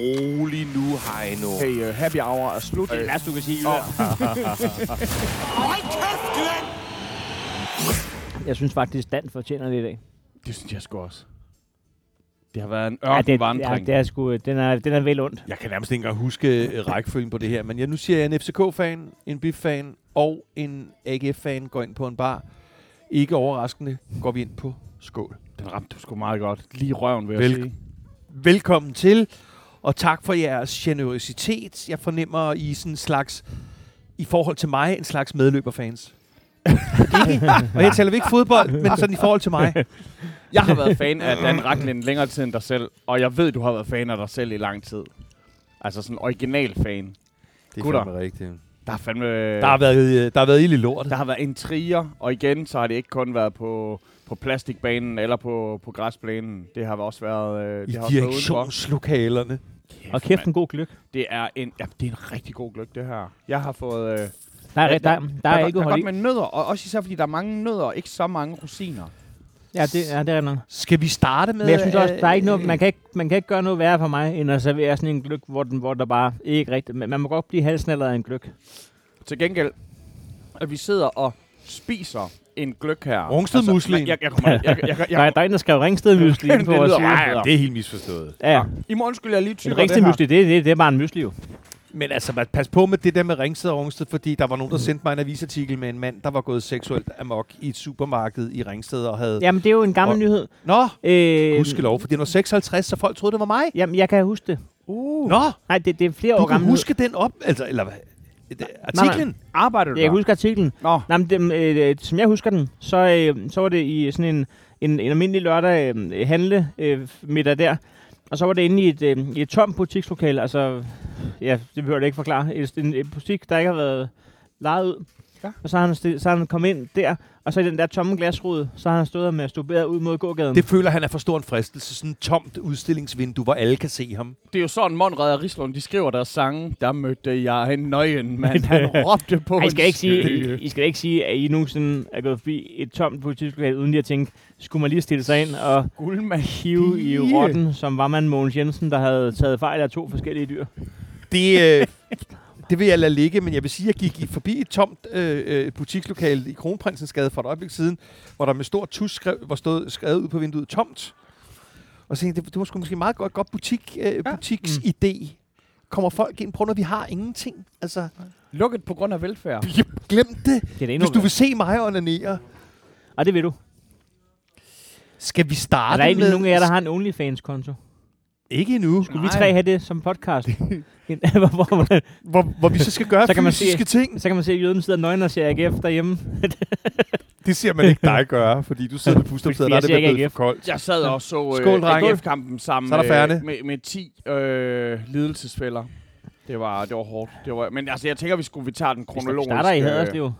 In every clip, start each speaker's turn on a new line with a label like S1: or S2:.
S1: rolig nu, Heino.
S2: Hey, uh, happy hour er slut.
S3: Det er det værste, du kan sige. Jeg synes faktisk, Dan fortjener det i dag.
S2: Det synes jeg sgu også. Det har været en
S3: Ja, det, ja,
S2: ørkenvandring.
S3: det er sgu, den er, den er vel ondt.
S1: Jeg kan nærmest ikke engang huske øh, rækkefølgen på det her, men jeg, nu siger jeg en FCK-fan, en BIF-fan og en AGF-fan går ind på en bar. Ikke overraskende går vi ind på skål.
S2: Den ramte du sgu meget godt. Lige røven, vil jeg
S1: Vel-
S2: sige.
S1: Velkommen til, og tak for jeres generøsitet. Jeg fornemmer i sådan en slags, i forhold til mig, en slags medløberfans. og jeg taler ikke fodbold, men sådan i forhold til mig.
S2: Jeg har været fan af Dan Racklin længere tid end dig selv, og jeg ved, du har været fan af dig selv i lang tid. Altså sådan original fan.
S1: Det er
S2: Gutter.
S1: fandme rigtigt.
S2: Der har fandme...
S1: Der har været, øh, der har været ild i lortet.
S2: der har været intriger, og igen, så har det ikke kun været på, på plastikbanen eller på, på græsplænen. Det har også været... Øh,
S1: I
S2: det har også været udenfor.
S1: direktionslokalerne.
S3: Og kæft en god gløk.
S2: Det er en, ja, det er en rigtig god gløk, det her. Jeg har fået... Øh,
S3: Der er, der, der, der er ikke
S2: der er
S3: hold i.
S2: godt med nødder, og også især fordi der er mange nødder, og ikke så mange rosiner.
S3: Ja, det, ja, det er noget.
S1: Skal vi starte med...
S3: Men jeg synes også,
S1: øh,
S3: der er ikke noget, man kan ikke, man kan ikke gøre noget værre for mig, end at servere sådan en gløk, hvor, den, hvor der bare ikke rigtigt... Men man må godt blive halsnallet af en gløk.
S2: Til gengæld, at vi sidder og spiser en gløk her.
S1: Rungsted muslin.
S2: jeg, jeg, kommer, jeg, jeg, jeg, jeg,
S3: Der, er- der er en, der skrev Ringsted Mysli ind på
S2: Det meget
S1: Ja, det er helt misforstået.
S3: Ja, ja.
S2: I morgen skulle jeg lige tyre
S3: En Ringsted Mysli, det, det, det er bare en mysli jo.
S1: Men altså, pas på med det der med Ringsted og Rungsted, fordi der var nogen, der sendte mig en avisartikel med en mand, der var gået seksuelt amok i et supermarked i Ringsted og havde...
S3: Jamen, det er jo en gammel
S1: Og-
S3: nyhed.
S1: Nå,
S3: Øh,
S1: gudskelov, fordi den var 56, så folk troede, det var mig.
S3: Jamen, jeg kan huske det.
S2: Uh.
S1: Nå,
S3: Nej, det, det er flere
S1: du
S3: år
S1: kan
S3: gammel.
S1: huske den op, altså, eller hvad? Artiklen?
S2: Arbejder du
S3: Jeg kan
S2: der?
S3: huske artiklen.
S2: Nå,
S3: Nej, men det, øh, som jeg husker den, så, øh, så var det i sådan en, en, en almindelig lørdag øh, handle øh, middag der. Og så var det inde i et, øh, i et tomt butikslokale. Altså, ja, det behøver jeg ikke forklare. Et, en, en butik, der ikke har været lejet ud.
S2: Ja.
S3: Og så har, han stil, så har han kommet ind der, og så i den der tomme glasrude, så har han stået og masturberet ud mod gågaden.
S1: Det føler han er for stor en fristelse. Sådan et tomt udstillingsvindue, hvor alle kan se ham.
S2: det er jo sådan, Monrad og Rislund, de skriver deres sange. Der mødte jeg en nøgen mand. Han råbte på
S3: Ej, I skal, ikke sige. I, I skal ikke sige, at I nogensinde er gået forbi et tomt butikslokale, uden lige at tænke, skulle man lige stille sig ind og
S2: Guldmand.
S3: hive i rotten, som var man Mogens Jensen, der havde taget fejl af to forskellige dyr.
S1: Det, øh, det vil jeg lade ligge, men jeg vil sige, at jeg gik forbi et tomt øh, øh, butikslokale i Kronprinsens Gade for et øjeblik siden, hvor der med stor tus skrev, var stået skrevet ud på vinduet tomt. Og så tænkte jeg, det, det var sgu måske meget godt, godt butik, øh,
S2: Ja.
S1: butiksidé. Kommer folk ind, prøv når vi har ingenting. Altså,
S2: Lukket på grund af velfærd.
S1: glem det.
S3: Det er det
S1: Hvis du vil se mig onanere,
S3: Og det vil du.
S1: skal vi
S3: Er
S1: starte
S3: der ikke
S1: med...
S3: nogen af jer, der har en OnlyFans-konto?
S1: Ikke endnu.
S3: Skulle vi tre have det som podcast? hvor, hvor,
S1: Hvor, hvor vi så skal gøre
S3: Så kan man
S1: fysiske ting.
S3: så kan man se, at jøden sidder nøgen og ser AGF derhjemme.
S1: Det ser man ikke dig gøre, fordi du sidder med pustopsædet,
S3: Fordi
S1: der er det blevet for koldt.
S2: Jeg sad og så øh. AGF-kampen sammen
S1: Så er der
S2: med, med, med 10 øh, lidelsesfælder. Det var, det var hårdt. Det var, men altså, jeg tænker, vi skulle vi tager den
S3: Vi
S2: kronologisk.
S3: starter i
S2: øh,
S3: Haderslev.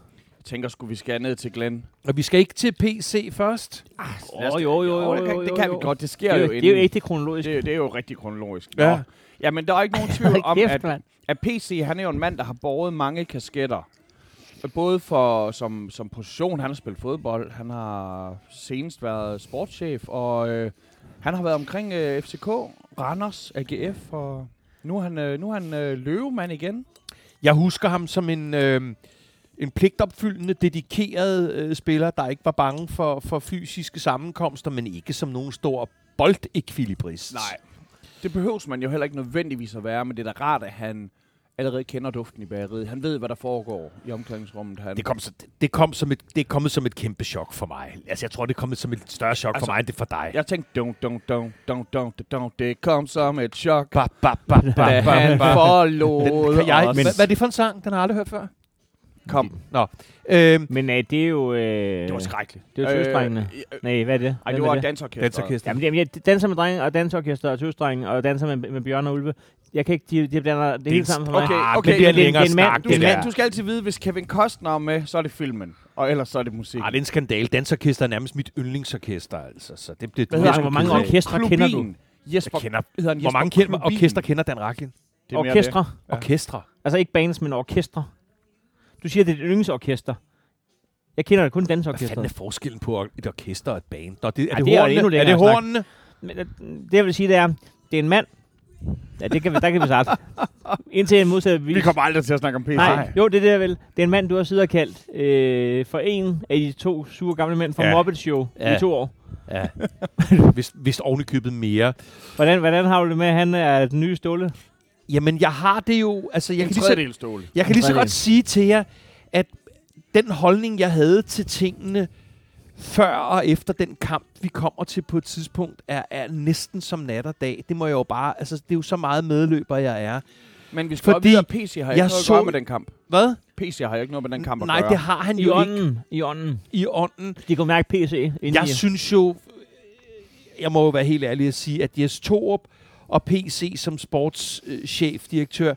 S2: Jeg tænker, skulle vi skal ned til Glenn.
S1: Og vi skal ikke til PC først.
S2: Os-
S3: Åh, jo, jo, jo,
S2: det kan,
S3: jo,
S2: det
S3: jo,
S2: kan
S3: jo.
S2: vi godt. Det
S3: Det
S2: sker
S3: er, jo,
S2: jo
S3: det er jo
S2: inden.
S3: ikke det kronologisk.
S2: Det, det er jo rigtig kronologisk.
S1: Ja.
S2: Nå. Ja, men der er ikke nogen tvivl om,
S3: Kæft,
S2: at, at PC, han er jo en mand, der har båret mange kasketter. Både for, som, som position, han har spillet fodbold, han har senest været sportschef, og øh, han har været omkring øh, FCK, Randers, AGF, og nu er han, øh, nu er han øh, løvemand igen.
S1: Jeg husker ham som en, øh, en pligtopfyldende, dedikeret øh, spiller, der ikke var bange for, for fysiske sammenkomster, men ikke som nogen stor boldekvilibrist.
S2: Nej, det behøves man jo heller ikke nødvendigvis at være, men det er da rart, at han allerede kender duften i bageriet. Han ved, hvad der foregår i omklædningsrummet. Han,
S1: Det kom, så, det, kom som et, det er kommet som et kæmpe chok for mig. Altså, jeg tror, det er kommet som et større chok altså, for mig, end det for dig.
S2: Jeg tænkte, don't, don't, don't, don't, don't, don't, det kom som et chok,
S1: Ba, ba, ba, ba,
S2: da
S1: ba,
S2: han
S1: ba.
S2: forlod
S1: Den, kan jeg,
S2: os.
S1: men, hvad, hvad er det for en sang? Den har jeg aldrig hørt før.
S2: Kom,
S1: Nå. Øhm,
S3: Men øh, det er jo... Øh,
S2: det var skrækkeligt.
S3: det er jo tøsdrengene.
S2: Øh,
S3: Nej, hvad er det?
S2: Ej,
S3: Hvem
S2: det var dansorkester.
S1: Dansorkester.
S3: Jamen, jamen, danser med drenge og dansorkester og tøsdrenge og danser med, med Bjørn og Ulve. Jeg kan ikke, de, de blander det,
S1: er
S3: hele
S1: en
S3: sammen for mig.
S2: Okay,
S1: Ah,
S2: okay.
S1: det bliver
S3: Det er en-
S1: længere
S3: det er en mand-
S1: snak,
S2: Du
S1: det der.
S2: du skal altid vide, hvis Kevin Costner er med, så er det filmen. Og ellers så er det musik.
S1: Ah, det er en skandal. Dansorkester er nærmest mit yndlingsorkester, altså. Så det bliver
S3: Hvad hedder
S1: er
S3: Hvor mange orkestre kender du?
S2: Jesper,
S1: Jeg kender,
S2: hedder han
S1: hvor
S2: Jesper
S1: mange kender,
S2: Klubin?
S1: orkester kender Dan Racklin?
S2: Det er
S3: Orkestre.
S2: det.
S1: Orkestre.
S3: Altså ikke bands, men orkestre. Du siger, det er et yndlingsorkester. Jeg kender kun
S1: Hvad fanden er forskellen på et orkester og et band? Nå, det, er,
S3: Ej,
S1: det,
S3: det er endnu
S1: er det hornene?
S3: Men, øh, det jeg vil sige, det er, det er en mand, Ja, det kan vi, der kan vi starte. Indtil en modsat
S2: Vi kommer aldrig til at snakke om PC.
S3: Nej, jo, det er det, jeg vil. Det er en mand, du har siddet og kaldt øh, for en af de to sure gamle mænd fra
S1: Ja.
S3: Muppet Show
S1: Ja.
S3: i to år.
S1: Ja. vist, vist ovenikøbet mere.
S3: Hvordan, hvordan har du det med, at han er den nye Ståle?
S1: Jamen, jeg har det jo... Altså, jeg
S2: En
S1: kan lige så, jeg kan lige så godt sige til jer, at den holdning, jeg havde til tingene før og efter den kamp, vi kommer til på et tidspunkt, er, er næsten som nat og dag. Det må jeg jo bare... Altså, det er jo så meget medløber, jeg er.
S2: Men vi skal
S1: Fordi
S2: Fordi vide, at PC har ikke
S1: jeg
S2: noget
S1: så-
S2: at gøre med den kamp.
S1: Hvad?
S2: PC har ikke noget med den kamp at
S1: Nej,
S2: gøre.
S1: det har han
S3: I
S1: jo ikke
S3: ånden. I ånden.
S1: i ånden.
S3: De kunne mærke PC
S1: Jeg
S3: i.
S1: synes jo, jeg må jo være helt ærlig at sige, at Jes Torup og PC som sportschefdirektør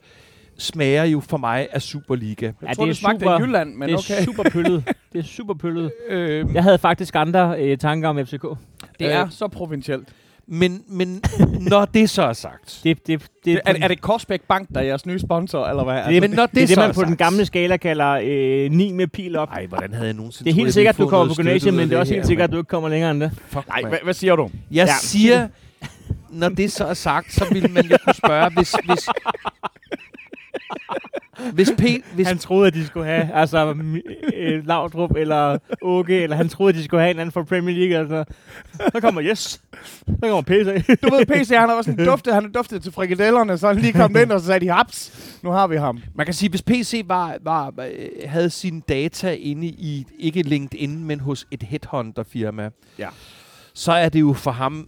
S1: smager jo for mig af Superliga.
S2: Jeg
S3: Ja,
S2: tror,
S3: det
S2: det
S3: er
S2: smagte
S3: super-
S2: af Jylland, men
S3: det er
S2: okay.
S3: super pøllet. Det er super pøllet.
S1: Øh,
S3: Jeg havde faktisk andre øh, tanker om FCK.
S2: Det er
S1: Øh,
S2: så provincielt.
S1: men, men når det så er sagt,
S3: Det, det, det,
S2: Det, er, er det Korsbæk Bank, der er jeres nye sponsor, eller hvad?
S3: det,
S1: men når
S3: det, det er det, man
S1: er
S3: på den
S1: sagt-
S3: gamle skala kalder øh, 9 med pil op.
S1: Ej, hvordan havde jeg nogensinde
S3: Det er
S1: troet,
S3: helt
S1: jeg
S3: sikkert, du kommer på gymnasiet, men det er også helt sikkert, at du ikke kommer længere end det.
S1: Fuck,
S2: Nej, hvad, hvad siger du?
S1: Jeg
S3: Ja.
S1: siger, når det så er sagt, så ville man jo kunne spørge, hvis... hvis hvis, P, hvis
S3: Han troede, at de skulle have altså, øh, Laudrup eller Åke, eller han troede, at de skulle have en anden fra Premier League. Altså. Så kommer Yes. Så kommer PC.
S2: Du ved, PC, han har også sådan duftet, han har duftet til frikadellerne, så han lige kom ind, og så sagde de, haps, nu har vi ham.
S1: Man kan sige, hvis PC var, var, øh, havde sine data inde i, ikke LinkedIn, men hos et headhunter-firma,
S2: Ja.
S1: så er det jo for ham,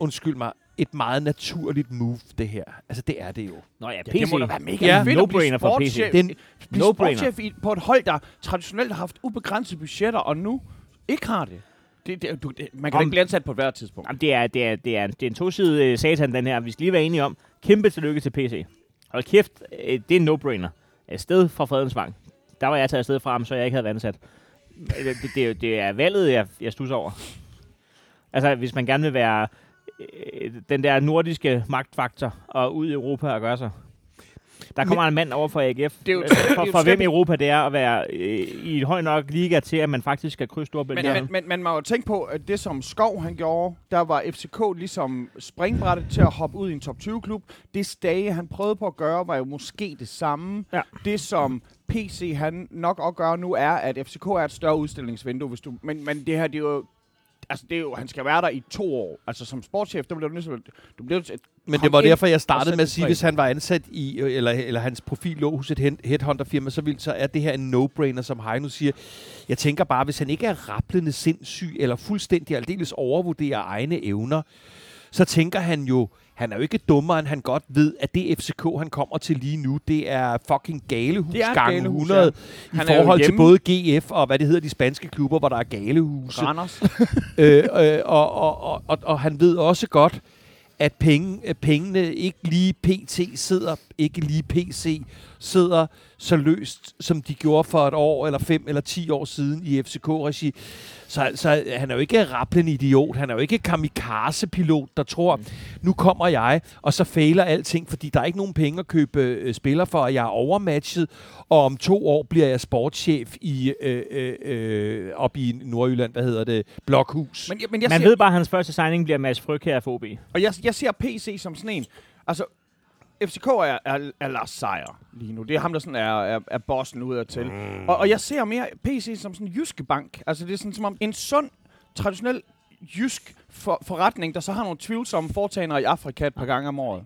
S1: undskyld mig, et meget naturligt move, det her. Altså, det er det jo.
S3: Nå ja,
S2: Ja,
S3: PC.
S2: det må da være mega
S1: Ja,
S3: no-brainer for PC.
S1: Det er en
S3: no-brainer.
S2: sportschef i, på et hold, der traditionelt har haft ubegrænsede budgetter, og nu ikke har det. det, det, du, det man kan
S3: Om-
S2: ikke blive ansat på et hvert tidspunkt.
S3: Jamen, det, er, det, er, det, er, det er en tosidig øh, satan, den her. Vi skal lige være enige om. Kæmpe tillykke til PC. Hold kæft, øh, det er en no-brainer. Afsted fra Fredensvang. Der var jeg taget afsted fra ham, så jeg ikke havde været ansat. Øh, Det, det, det, det er valget, jeg, jeg stusser over. Altså, hvis man gerne vil være øh, den der nordiske magtfaktor og ud i Europa og gøre sig. Der kommer en mand over for AGF,
S2: Det er jo-
S3: øh,
S2: det er
S3: for,
S2: jo
S3: for
S2: slet
S3: hvem Europa det er at være øh, i et højt nok liga til, at man faktisk skal krydse Storbælt.
S2: Men, men, men man må jo tænke på, at det som Skov han gjorde, der var FCK ligesom springbrættet til at hoppe ud i en top 20-klub. Det Stage han prøvede på at gøre, var jo måske det samme.
S3: Ja.
S2: Det som PC han nok også gør nu, er, at FCK er et større udstillingsvindue. Hvis du, men, men det her, det er jo... Altså, det er jo, han skal være der i to år. Altså, som sportschef, der bliver du at- Du bliver at
S1: Men det var derfor, jeg startede med at sige, hvis han var ansat i, øh, eller, eller hans profil lå hos et headhunter-firma, så, vil, så er det her en no-brainer, som Heino siger. Jeg tænker bare, hvis han ikke er rapplende sindssyg, eller fuldstændig aldeles overvurderer egne evner, så tænker han jo, han er jo ikke dummere, end han godt ved, at det FCK, han kommer til lige nu, det er fucking galehus
S2: Det er
S1: gange
S2: galehus,
S1: 100
S2: ja.
S1: i
S2: Han
S1: forhold til både GF og hvad det hedder, de spanske klubber, hvor der er galehuse.
S2: Randers.
S1: øh, øh, og, og, og, og, og han ved også godt, at penge, pengene ikke lige PT sidder, ikke lige PC sidder så løst, som de gjorde for et år, eller fem eller ti år siden i FCK-regi. Så, så han er jo ikke rappelende idiot. Han er jo ikke kamikaze-pilot, der tror, mm. nu kommer jeg, og så fejler alting, fordi der er ikke nogen penge at købe øh, spillere for, og jeg er overmatchet, og om to år bliver jeg sportschef i øh, øh, øh, op i Nordjylland, hvad hedder det, Blokhus.
S2: Men, jeg- men jeg
S3: Man
S2: ser,
S3: ved bare, at hans første signing bliver Mads Fryg her for OB.
S2: Og jeg, jeg ser PC som sådan en... Altså, FCK er, er, er Lars Seier lige nu. Det er ham, der sådan er, er, er bossen ud til. Mm. Og, og jeg ser mere PC som sådan en jyske bank. Altså, det er sådan som om en sund, traditionel jysk for, forretning, der så har nogle tvivlsomme foretagender i Afrika et par gange om året.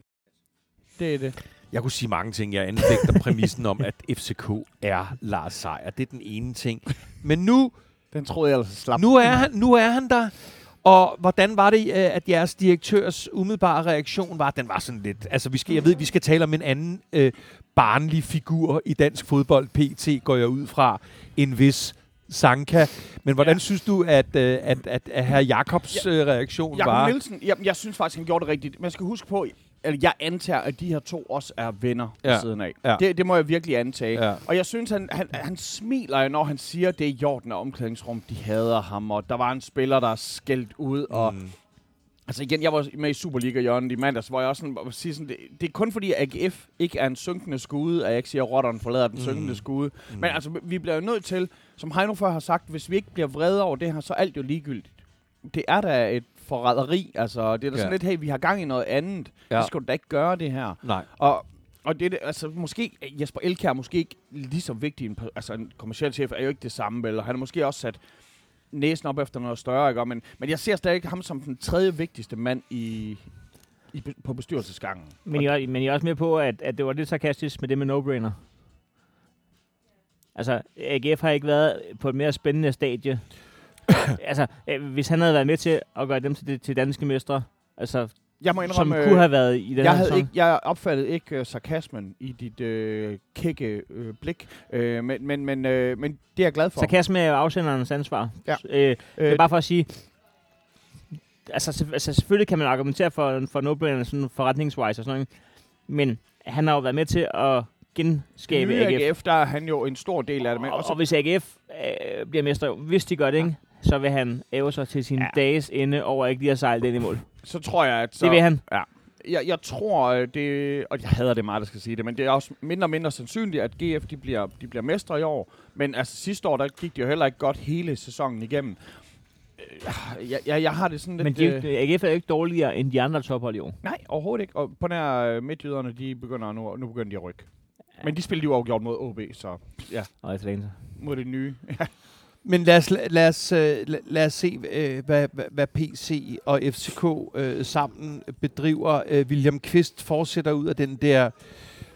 S2: Det er det.
S1: Jeg kunne sige mange ting. Jeg anfægter præmissen om, at FCK er Lars Seier. Det er den ene ting. Men nu,
S2: Den troede jeg altså slap.
S1: nu, er, han, nu er han der. Og hvordan var det, øh, at jeres direktørs umiddelbare reaktion var? Den var sådan lidt... Altså, vi skal, jeg ved, vi skal tale om en anden øh, barnlig figur i dansk fodbold. PT går jeg ud fra en vis Sanka. Men hvordan ja.
S2: Ja.
S1: synes du, at, øh, at, at, at herr Jakobs øh, reaktion
S2: Jakob
S1: var?
S2: Nielsen, jeg, jeg synes faktisk, han gjorde det rigtigt. Man skal huske på, eller jeg antager, at de her to også er venner ja. Ved siden af.
S1: Ja.
S2: Det, det må jeg virkelig antage.
S1: Ja.
S2: Og jeg synes, han, han, han smiler, når han siger, at det er i orden af omklædningsrum. De hader ham, og der var en spiller, der er skældt ud. Mm. Og, altså igen, jeg var med i Superliga hjørnet i mandags, hvor jeg også sådan, siger sådan, det, det er kun fordi, AGF ikke er en synkende skude, at jeg ikke siger, at rotteren forlader den
S1: Mm.
S2: synkende skude. Mm. Men altså, vi bliver jo nødt til, som Heino før har sagt, hvis vi ikke bliver vrede over det her, så er alt jo ligegyldigt. Det er da et forræderi. Altså, det er da sådan
S1: Ja.
S2: lidt, hey, vi har gang i noget andet. Ja. Så skal du da ikke gøre det her.
S1: Nej.
S2: Og, og det, er det, altså, måske, Jesper Elkær er måske ikke lige så vigtig. En, altså, en kommersiel chef er jo ikke det samme, vel? Og han er måske også sat næsen op efter noget større, ikke? Men, men jeg ser stadig ham som den tredje vigtigste mand i, i, på bestyrelsesgangen.
S3: Men jeg, men jeg er også med på, at, at det var lidt sarkastisk med det med no-brainer. Altså, AGF har ikke været på et mere spændende stadie. altså, øh, hvis han havde været med til at gøre dem til, til danske mestre, altså,
S2: Jeg må
S3: som
S2: indrømme,
S3: kunne have været i den
S2: jeg,
S3: her
S2: havde ikke, jeg opfattede ikke uh, sarkasmen i dit uh, kække uh, blik, uh, men, men, men, uh, men det er jeg glad for.
S3: Sarkasme er jo afsenderens ansvar.
S2: Ja.
S3: Øh, det
S2: Øh,
S3: er bare for at sige, altså, altså selvfølgelig kan man argumentere for, for no-brainer sådan forretningswise og sådan noget, men han har jo været med til at genskabe
S2: nye
S3: AGF.
S2: AGF, der er han jo en stor del af det. Men
S3: Og,
S2: også,
S3: og hvis AGF øh, bliver mester, hvis de gør det, ikke, så vil han æve sig til sin
S2: Ja.
S3: ja. dages ende over ikke lige at sejle den i mål.
S2: så tror jeg, at... Så.
S3: Det vil han.
S2: Jeg, jeg tror, øh, det, og jeg hader det meget, der skal sige det, men det er også mindre og mindre sandsynligt, at GF de bliver, de bliver mestre i år. Men altså sidste år, der gik det jo heller ikke godt hele sæsonen igennem. Øh, Jeg, jeg, jeg har det sådan
S3: Men
S2: lidt...
S3: de,
S2: øh,
S3: AGF er jo ikke dårligere end de andre tophold i år.
S2: nej, overhovedet ikke. Og på nær øh, midtjyderne, de begynder nu, nu begynder de at rykke. Men de spillede jo afgjort mod OB, så ja,
S3: Og Atalanta.
S2: mod det nye.
S1: Men lad os, lad os, øh, lad, os se, øh, hvad, hvad, PC og FCK øh, sammen bedriver. Øh, William Kvist fortsætter ud af den der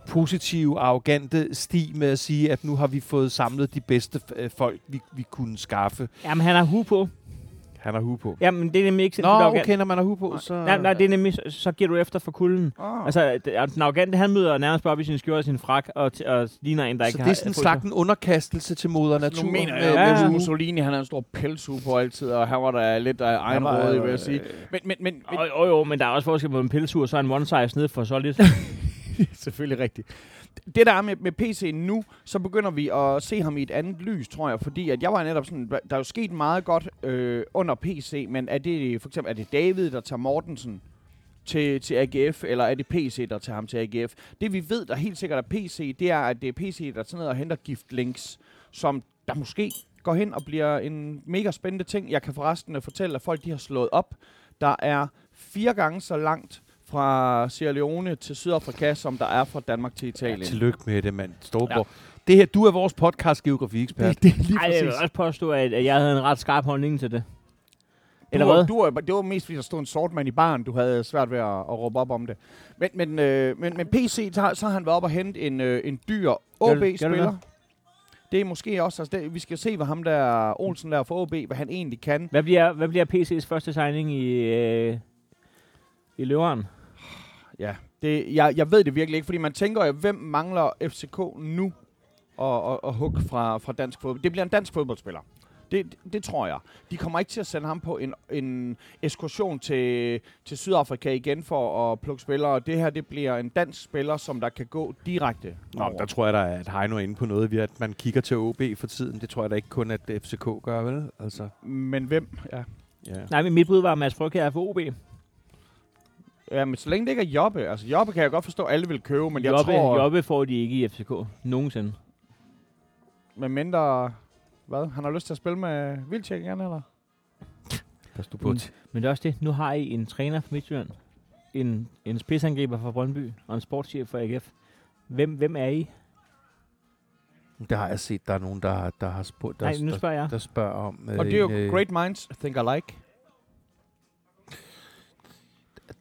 S1: positive, arrogante sti med at sige, at nu har vi fået samlet de bedste folk, vi, vi kunne skaffe.
S3: Jamen, han har hu på.
S1: Han har hu på.
S3: Jamen, det er nemlig ikke
S1: Nå,
S3: sindssygt arrogant.
S1: okay, når man har hu på, så...
S3: Nej, nej, det er nemlig, så, så giver du efter for kulden.
S2: Oh.
S3: Altså, det, den arrogante, han møder nærmest bare op i sin skjorte og sin frak, og, t- og ligner en, der
S1: så
S3: ikke
S1: det
S3: har...
S1: er sådan en slags en underkastelse til moder natur.
S2: Nu mener
S1: med-
S2: jeg,
S3: Ja,
S2: at
S3: ja.
S2: ja, Mussolini han har en stor pelshue på altid, og han var der lidt af egen
S1: var,
S2: råd,
S1: øh,
S2: vil jeg sige. Men, men, men, men
S3: Jo, jo, men der er også forskel på en pelsur, og så en one size nede for solid.
S2: selvfølgelig rigtigt. Det der er med, med PC nu, så begynder vi at se ham i et andet lys, tror jeg, fordi at jeg var netop sådan, der er jo sket meget godt øh, under PC, men er det for eksempel, er det David, der tager Mortensen til, til AGF, eller er det PC, der tager ham til AGF? Det vi ved, der helt sikkert er PC, det er, at det er PC, der tager ned og henter giftlinks, som der måske går hen og bliver en mega spændende ting. Jeg kan forresten fortælle, at folk de har slået op. Der er fire gange så langt fra Sierra Leone til Sydafrika, som der er fra Danmark til Italien.
S1: Ja, tillykke med det, mand. Storbror. Ja. Det her, du er vores podcast-geografi-ekspert.
S2: det, det er lige
S3: Ej, jeg vil også påstå, at, at jeg havde en ret skarp holdning til det.
S2: Du
S3: Eller
S2: var,
S3: hvad?
S2: du var, det var mest fordi, der stod en sort mand i baren. Du havde svært ved at, at råbe op om det. Men, men, øh, men, men PC, så har, så har han været op og hente en, øh, en dyr OB-spiller. Det er måske også, altså det, vi skal se, hvad ham der Olsen der for OB, hvad han egentlig kan.
S3: Hvad bliver, hvad bliver PC's første signing i, øh, i løveren?
S2: Ja, det, jeg, jeg ved det virkelig ikke, fordi man tænker jo, hvem mangler FCK nu at, at, at hugge fra, fra dansk fodbold? Det bliver en dansk fodboldspiller. Det, det, det tror jeg. De kommer ikke til at sende ham på en, en ekskursion til, til Sydafrika igen for at plukke spillere. Det her, det bliver en dansk spiller, som der kan gå direkte.
S1: Nå,
S2: over.
S1: der tror jeg, der er et Heino inde på noget, ved at man kigger til OB for tiden. Det tror jeg da ikke kun, at FCK gør, vel? Altså,
S2: Men hvem? Ja.
S1: ja.
S3: Nej, men mit bud var Mads Frygher for OB.
S2: Ja, men så længe det ikke er Jobbe. Altså, Jobbe kan jeg godt forstå, at alle vil købe, men jeg
S3: Jobbe,
S2: tror...
S3: Jobbe får de ikke i FCK. Nogensinde.
S2: Med mindre... Hvad? Han har lyst til at spille med Vildtjek igen, eller?
S1: Pas du på.
S3: Mm. Men det er også det. Nu har I en træner for Midtjylland, en, en spidsangriber fra Brøndby og en sportschef for AGF. Hvem, hvem er I?
S1: Der har jeg set, der er nogen, der, har- der har spurgt, der,
S3: Nej, nu
S1: der,
S3: spørger jeg.
S1: der spørger om...
S2: Og det er jo
S1: øh,
S2: great minds think alike.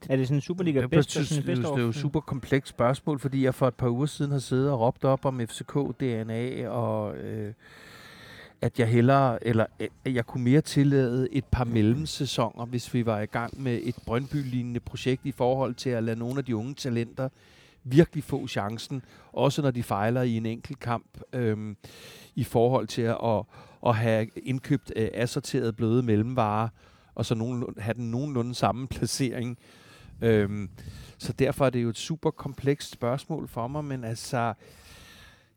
S3: Er det sådan en Superliga
S1: Jeg
S3: bedst? en
S1: det,
S3: bedst
S1: det er jo et super komplekst spørgsmål, fordi jeg for et par uger siden har siddet og råbt op om FCK-DNA, og øh, at jeg hellere, eller øh, at jeg kunne mere tillade et par mellemsæsoner, hvis vi var i gang med et Brøndby-lignende projekt i forhold til at lade nogle af de unge talenter virkelig få chancen, også når de fejler i en enkelt kamp, øh, i forhold til at, at, at have indkøbt øh, assorterede bløde mellemvarer, og så nogenlunde, have den nogenlunde samme placering. Øhm, så derfor er det jo et super komplekst spørgsmål for mig, men altså,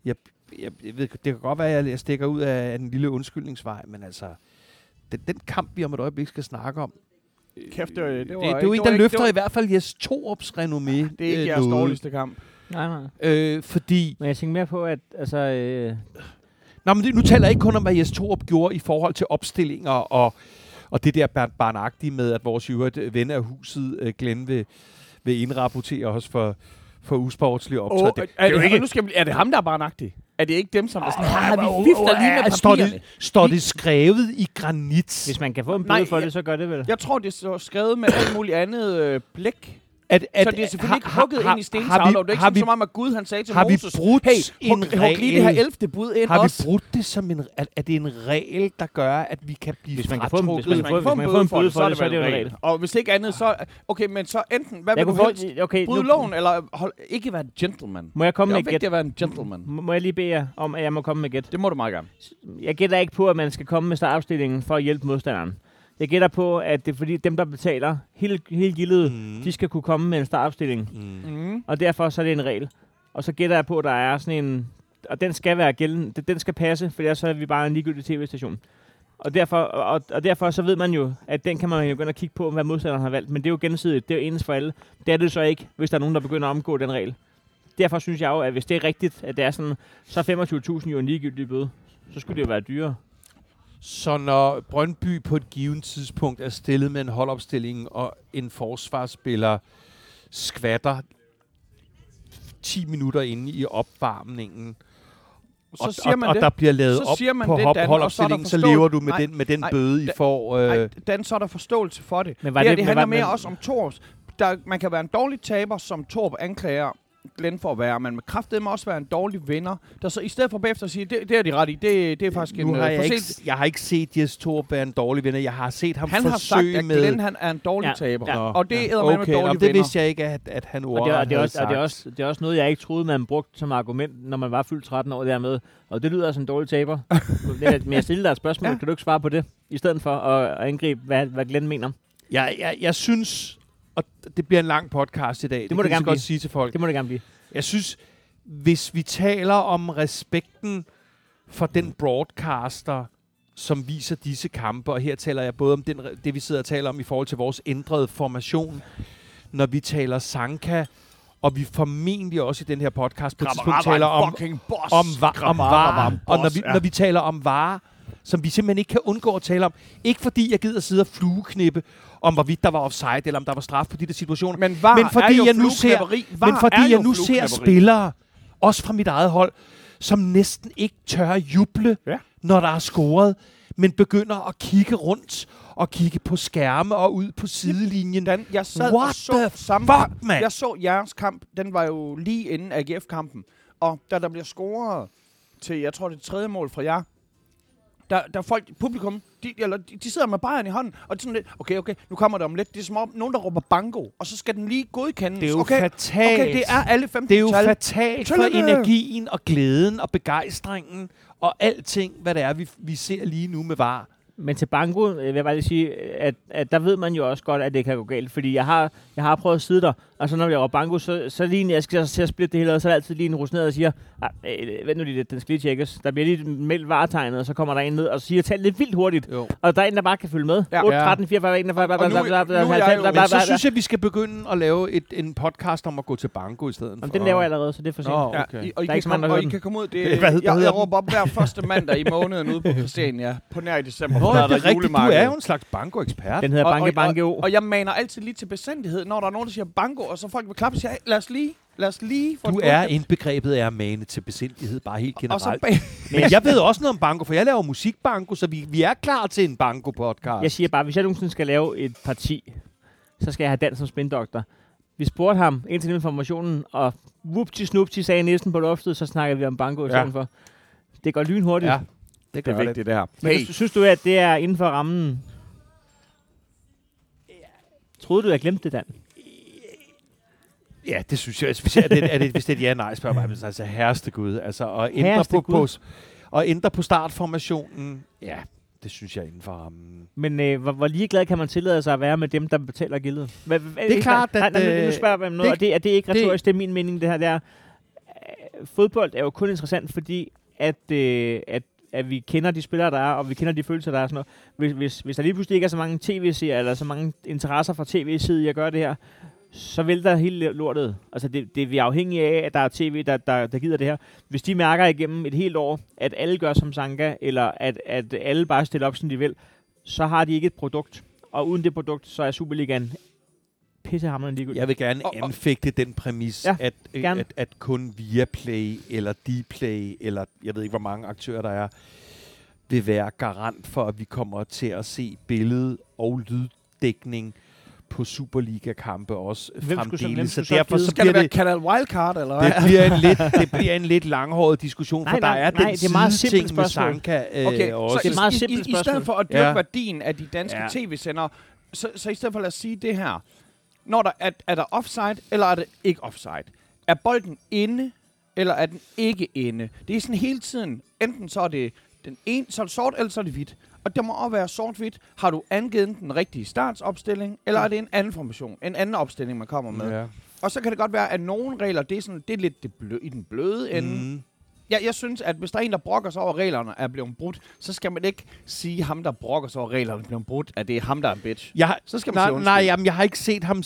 S1: jeg, jeg, jeg ved, det kan godt være, at jeg stikker ud af en lille undskyldningsvej, men altså, den, den kamp, vi om et øjeblik skal snakke om,
S2: Kæft, det var- det
S1: det,
S2: var
S1: det, det er
S2: ikke-
S1: jo en, der
S2: ikke-
S1: løfter
S2: var-
S1: i hvert fald Jes Torups renommé.
S2: Det er ikke
S1: øh,
S2: jeres dårligste kamp.
S3: Nej, nej.
S1: Øh, fordi,
S3: Men jeg tænker mere på, at altså, øh,
S1: Nå, men det, nu taler jeg ikke kun om, hvad Jes Torup gjorde i forhold til opstillinger og, Og det der bar- barnagtige med, at vores jo ven af huset, øh, Glenn, vil, vil indrapportere os for, for usportslige optræd.
S2: Oh,
S1: det,
S2: er,
S1: det er ikke...
S2: nu skal, vi- er det ham, der er barnagtig? Er det ikke dem, som er sådan,
S1: Ah,
S2: har vi fifter
S1: oh,
S2: lige med
S1: står det, står det skrevet i granit?
S3: Hvis man kan få en bøde for
S2: jeg-
S3: det, så gør det vel.
S2: Jeg tror, det er skrevet med alt muligt andet øh, blæk.
S1: At, at,
S2: så det er selvfølgelig ikke hugget
S1: har-
S2: ind i stentavler.
S1: vi-
S2: Det er ikke
S1: har
S2: sådan,
S1: vi-
S2: som om, at Gud han sagde til
S1: har vi
S2: Moses,
S1: brudt
S2: hey,
S1: en
S2: hug, hug lige det her
S1: regel?
S2: 11. bud ind
S1: Har
S2: også.
S1: vi brudt det som en... Er, er det en regel, der gør, at vi kan blive
S3: Hvis man kan få hvis man kan få- hvis man kan få en bøde for det, så er det jo en regel.
S2: Og hvis ikke andet, så... Okay, men så enten... Hvad
S3: Jeg
S2: vil du helst?
S3: okay,
S2: Bryde loven, eller hold, ikke være en gentleman?
S3: må jeg komme
S2: Det er
S3: med et
S2: vigtigt
S3: gæt?
S2: at være en gentleman.
S3: Må jeg lige bede jer om, at jeg må komme med gæt?
S2: Det må du meget gerne.
S3: Jeg gætter ikke på, at man skal komme med startopstillingen for at hjælpe modstanderen. Jeg gætter på, at det er fordi dem, der betaler hele, hele gildet,
S1: Mm.
S3: de skal kunne komme med en startopstilling.
S1: Mm.
S2: Mm.
S3: Og derfor så er det en regel. Og så gætter jeg på, at der er sådan en... Og den skal være gældende. Den skal passe, for ellers så er vi bare en ligegyldig tv-station. Og derfor, og, og derfor så ved man jo, at den kan man jo gå ind og kigge på, hvad modstanderen har valgt. Men det er jo gensidigt. Det er jo ens for alle. Det er det så ikke, hvis der er nogen, der begynder at omgå den regel. Derfor synes jeg jo, at hvis det er rigtigt, at det er sådan, så er 25.000 jo en ligegyldig bøde. Så skulle det jo være dyrere.
S1: Så når Brøndby på et givet tidspunkt er stillet med en holdopstilling, og en forsvarsspiller skvatter 10 minutter inde i opvarmningen,
S2: Så
S1: og,
S2: siger
S1: og,
S2: man
S1: og
S2: det.
S1: der bliver lavet
S2: Så
S1: op
S2: siger man
S1: på
S2: det,
S1: hop,
S2: Dan, og så
S1: holdopstillingen, så,
S2: forståelse-
S1: lever du med
S2: Nej,
S1: den, med den
S2: nej,
S1: bøde, I
S2: da-
S1: får. Øh,
S2: Ej, Dan, så er der forståelse for det.
S3: Men
S2: Var det, det
S3: men
S2: handler
S3: var-
S2: mere
S3: men-
S2: også om Torbs. Der, man kan være en dårlig taber, som Torb anklager Glenn for at være, men med kraft må også være en dårlig vinder, der så i stedet for bagefter at sige, det, det er de ret i, det, det er faktisk
S1: nu
S2: en
S1: har
S2: øh,
S1: jeg, ikke, jeg har ikke set Jes Torp være en dårlig vinder. Jeg har set ham
S2: Han har
S1: forsøge
S2: sagt, at
S1: med...
S2: Glenn han er en dårlig
S3: Ja,
S2: taber,
S3: ja.
S2: og det er
S1: ja,
S2: eddermame
S1: okay, nå,
S2: dårlig
S1: det
S2: vinder.
S1: vidste jeg ikke, at, at han
S3: Og det, og, det er også, og det, er
S1: sagt.
S3: også, det er også noget, jeg ikke troede, man brugte som argument, når man var fyldt 13 år dermed. Og det lyder som en dårlig taber. Men- jeg stiller dig et spørgsmål.
S2: Ja.
S3: Kan du ikke svare på det? I stedet for at, at angribe, hvad, hvad Glenn mener.
S1: Jeg, jeg, jeg synes, og det bliver en lang podcast i dag, det,
S3: må det
S1: jeg så
S3: gerne
S1: godt
S3: blive.
S1: sige til folk.
S3: Det må det gerne blive.
S1: Jeg synes, hvis vi taler om respekten for den broadcaster, som viser disse kampe, og her taler jeg både om den, det, vi sidder og taler om i forhold til vores ændrede formation, når vi taler Sanka, og vi formentlig også i den her podcast på et tidspunkt taler om,
S2: boss.
S1: om, va- om
S2: Grammar var
S1: varer,
S2: en
S1: og når
S2: boss,
S1: vi,
S2: ja.
S1: når vi taler om varer, som vi simpelthen ikke kan undgå at tale om. Ikke fordi jeg gider sidde og flueknippe om, hvorvidt der var offside, eller om der var straf på de der situationer.
S2: Men, var
S1: Men fordi jeg nu ser- Men fordi jeg nu ser spillere, også fra mit eget hold, som næsten ikke tør juble,
S2: Ja.
S1: når der er scoret, men begynder at kigge rundt og kigge på skærme og ud på sidelinjen.
S2: Dan, jeg sad
S1: What
S2: og så
S1: the
S2: samme
S1: fuck, mand?
S2: Jeg så jeres kamp, den var jo lige inden AGF-kampen. Og da der bliver scoret til, jeg tror det er tredje mål fra jer, der, der er folk, publikum, de, eller, de, de sidder med bajeren i hånden, og det er sådan lidt, okay, okay, nu kommer det om lidt. Det er som om nogen, der råber bango, og så skal den lige godkendes.
S1: Det er jo
S2: okay,
S1: fatalt.
S2: Okay, det er alle 15
S1: Det er jo
S2: tal.
S1: fatalt for energien og glæden og begejstringen og alting, hvad det er, vi, vi ser lige nu med VAR.
S3: Men til Bango øh, vil jeg bare lige sige, at, at der ved man jo også godt, at det kan gå galt. Fordi jeg har, jeg har prøvet at sidde der, og så når jeg var Bango, så, så lige jeg skal til at splitte det hele, så er der altid lige en rusned og siger, "Ah, øh, vent nu lige lidt, den skal lige tjekkes. Der bliver lige meldt varetegnet, og så kommer der en ned og siger tal lidt vildt hurtigt.
S1: Jo.
S3: Og der er en, der bare kan følge med.
S2: Ja.
S3: 8,
S1: Ja.
S3: 13, 44, 41, bla, bla,
S2: Og nu-
S3: bla, bla,
S2: nu er
S3: bla,
S2: jeg
S3: bla,
S2: jo-
S3: bla,
S1: Men
S3: bla,
S1: så synes jeg, vi skal begynde at lave et, en podcast om at gå til banko i stedet
S3: Jamen,
S1: for.
S3: den laver jeg allerede, så det er for sent.
S1: Nå, okay.
S2: I, og I, kan komme, og I kan komme ud. Det,
S1: Hvad hedder-
S2: jeg, jeg råber op hver første mandag i måneden ude på Christiania på nær i december.
S1: Nå, det er rigtigt. Du er jo en slags banko-ekspert.
S3: Den hedder Banke
S2: og-
S3: Banke O.
S2: Og jeg maner altid lige til besindighed, når der er nogen, der siger bango, og så folk vil klappe og siger, hey, lad os lige, lad os lige få
S1: Du er
S2: godkendt."
S1: indbegrebet af at mane til besindighed, bare helt
S2: Og så
S1: generelt.
S2: bag,
S1: Men jeg ved også noget om banko, for jeg laver musikbanko, så vi, vi er klar til en banko-podcast.
S3: Jeg siger bare, hvis jeg nogensinde skal lave et parti, så skal jeg have Dan som spindoktor. Vi spurgte ham ind til informationen, og whoopty snupti sagde næsten på loftet, så snakkede vi om banko i
S1: Ja.
S3: stedet for. Det går lynhurtigt.
S1: Ja, det
S2: det er vigtigt, det her.
S3: Men hey. synes du, at det er inden for rammen? Troede du, jeg glemte det, Dan?
S1: Ja, det synes jeg. Specielt er det, er det, hvis det er et ja-nej, men Altså, herreste Gud. Altså, at ændre
S3: Herreste
S1: på, på,
S3: Gud.
S1: og ændre på startformationen, ja, det synes jeg inden for rammen.
S3: Men øh, hvor, hvor ligeglad kan man tillade sig at være med dem, der betaler gildet? Hvad, hvad,
S1: Det er klart, at,
S3: nej, nej, nu
S1: øh,
S3: spørger jeg om noget,
S1: det-
S3: og det, er det ikke retorisk, det, det er min mening, det her. Det er, øh, fodbold er jo kun interessant, fordi at, øh, at at vi kender de spillere, der er, og vi kender de følelser, der er. Sådan noget. Hvis, hvis, hvis der lige pludselig ikke er så mange tv-serier, eller så mange interesser fra tv-side i at gøre det her, så vælter hele lortet. Altså, det, det, vi er afhængige af, at der er tv, der, der, der gider det her. Hvis de mærker igennem et helt år, at alle gør som Sanka, eller at, at alle bare stiller op, som de vil, så har de ikke et produkt. Og uden det produkt, så er Superligaen pissehammerende ligegyldigt.
S1: Jeg vil gerne
S2: Og- og-
S1: anfægte den præmis,
S3: Ja,
S1: at, øh,
S3: gerne.
S1: at, at kun Viaplay eller Dplay, eller jeg ved ikke, hvor mange aktører der er, vil være garant for, at vi kommer til at se billede- og lyddækning på Superliga-kampe også
S3: Hvem
S1: fremdeles. Så
S3: så
S1: derfor så bliver
S2: det
S1: det,
S2: Canal Wildcard, eller
S1: det,
S2: hvad?
S1: bliver en lidt, det bliver en lidt langhåret diskussion,
S3: Nej,
S1: for der
S3: nej,
S1: er
S3: nej,
S1: den
S3: det er meget simpelt
S1: med
S3: spørgsmål.
S1: Sanka øh,
S2: Okay,
S1: også.
S2: så
S3: Det er et meget
S2: i, i, i, stedet for at dyrke
S1: Ja.
S2: værdien af de danske
S1: Ja.
S2: ja. tv-sender, så, så i stedet for lad os sige det her. Når der, er, er der offside, eller er det ikke offside? Er bolden inde, eller er den ikke inde? Det er sådan hele tiden, enten så er det den ene, så er det sort, eller så er det hvidt. Og det må også være sort-hvidt. Har du angivet den rigtige startsopstilling, eller er det en anden formation, en anden opstilling, man kommer med?
S1: Ja.
S2: Og så kan det godt være, at nogle regler, det er, sådan, det er lidt det blø, i den bløde ende. Mm.
S1: Mm.
S2: Jeg, synes, at hvis der er en, der brokker sig over, reglerne er blevet brudt, så skal man ikke sige, at ham, der brokker sig over, reglerne er blevet brudt, at det er ham, der er en bitch.
S1: Jeg, har-
S2: Så skal man
S1: nej,
S2: sige undskyld.
S1: nej, jamen, jeg har ikke set ham...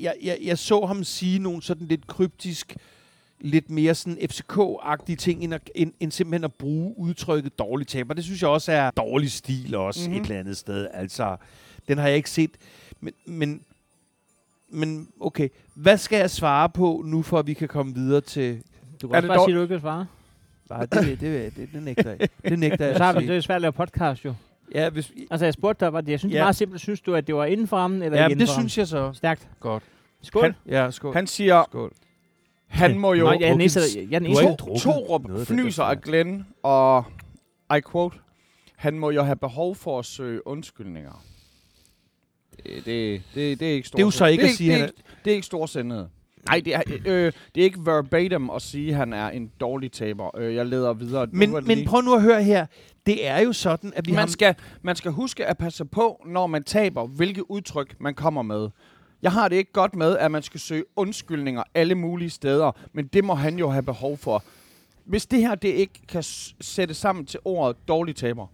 S1: Jeg, jeg, jeg så ham sige nogle sådan lidt kryptisk, lidt mere sådan FCK-agtige ting, end, at, end, end simpelthen at bruge udtrykket dårlig taber. Det synes jeg også er dårlig stil også mm-hmm.
S2: Mhm.
S1: et eller andet sted. Altså, den har jeg ikke set. Men, men, men okay, hvad skal jeg svare på nu, for at vi kan komme videre til...
S3: Du
S2: Er
S3: kan også
S2: det
S3: bare
S2: dår-
S3: sige, at du ikke vil svare.
S1: Nej, det, det, det, det, det nægter jeg. Det nægter jeg.
S3: Så har vi, det er svært at lave podcast jo.
S1: Ja, hvis,
S3: Altså, jeg spurgte dig, var det, jeg synes, det
S1: Ja.
S3: er meget simpelt. Synes du, at det var inden for rammen, eller
S1: ja,
S3: ikke
S1: men det
S3: inden for
S1: synes jeg så.
S3: Stærkt.
S1: Godt.
S3: Skål.
S2: Han-
S1: Ja, skål.
S2: Han siger,
S1: skål.
S2: Han må jo...
S3: Nå, jeg er den eneste, jeg er den eneste.
S1: har af den der
S2: fnyser af. Glenn, og I quote, han må jo have behov for at søge undskyldninger. Det, det, det, det er ikke
S1: Det er jo så ikke
S2: det
S1: at sige,
S2: det, ikke- det er ikke storsindet. Nej, det er, øh, det er ikke verbatim at sige, at han er en dårlig taber. Øh, jeg leder videre.
S1: Men,
S2: det
S1: men
S2: lige-
S1: prøv nu at høre her. Det er jo sådan, at vi har...
S2: man, skal, man skal huske at passe på, når man taber, hvilke udtryk man kommer med. Jeg har det ikke godt med, at man skal søge undskyldninger alle mulige steder, men det må han jo have behov for. Hvis det her det ikke kan s- sætte sammen til ordet dårlig taber,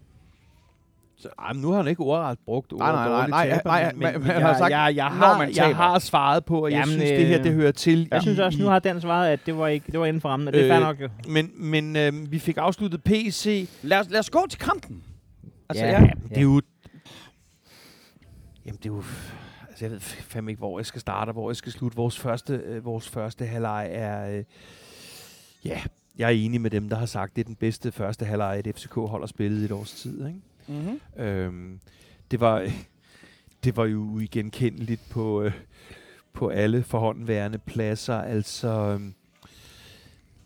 S1: Så, ej, nu har han ikke ordret brugt ordet
S2: Nej, nej, nej,
S1: dårlig
S2: nej,
S1: taber,
S2: nej,
S1: men,
S2: men-
S1: men jeg,
S2: har sagt,
S1: jeg, jeg, har,
S2: man
S1: jeg har svaret på, at jeg
S3: Jamen,
S1: synes, det her
S3: øh,
S1: det hører til.
S3: Jeg
S1: i-
S3: synes også, nu har Dan svaret, at det var, ikke, det var inden for rammen, og det er fair
S1: Øh,
S3: nok jo.
S1: Men, men øh, vi fik afsluttet PC.
S2: lad os, lad os gå til kampen. Altså,
S3: Ja.
S2: ja.
S1: Det er jo... Jamen, det er jo... Altså, jeg ved fandme ikke, hvor jeg skal starte, og hvor jeg skal slutte. Vores første, øh, vores første halvleg er... Øh, ja, jeg er enig med dem, der har sagt, det er den bedste første halvleg, et FCK holder spillet i et års tid, ikke?
S2: Mm-hmm.
S1: Øhm, det var det var jo uigenkendeligt på øh, på alle forhåndværende pladser. Altså øhm,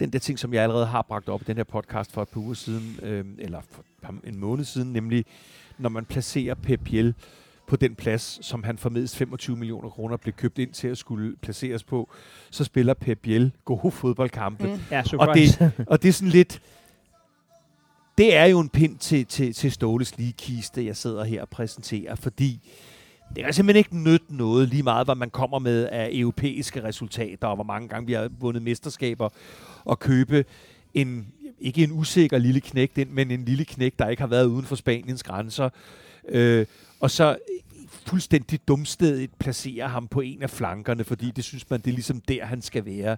S1: den der ting, som jeg allerede har bragt op i den her podcast for et par uger siden, øhm, eller for en måned siden, nemlig når man placerer Pep Biel på den plads, som han for mindst 25 millioner kroner blev købt ind til at skulle placeres på, så spiller Pep Biel gode fodboldkampe.
S2: Mm.
S3: Ja,
S1: Og
S3: surprise.
S1: Og det er sådan lidt... Det er jo en pind til, til, til Ståles ligekiste, jeg sidder her og præsenterer, fordi det kan simpelthen ikke nytte noget lige meget, hvad man kommer med af europæiske resultater, og hvor mange gange vi har vundet mesterskaber, og købe en, ikke en usikker lille knægt ind, men en lille knægt, der ikke har været uden for Spaniens grænser. Øh, og så fuldstændig dumstedigt placere ham på en af flankerne, fordi det synes man, det er ligesom der, han skal være.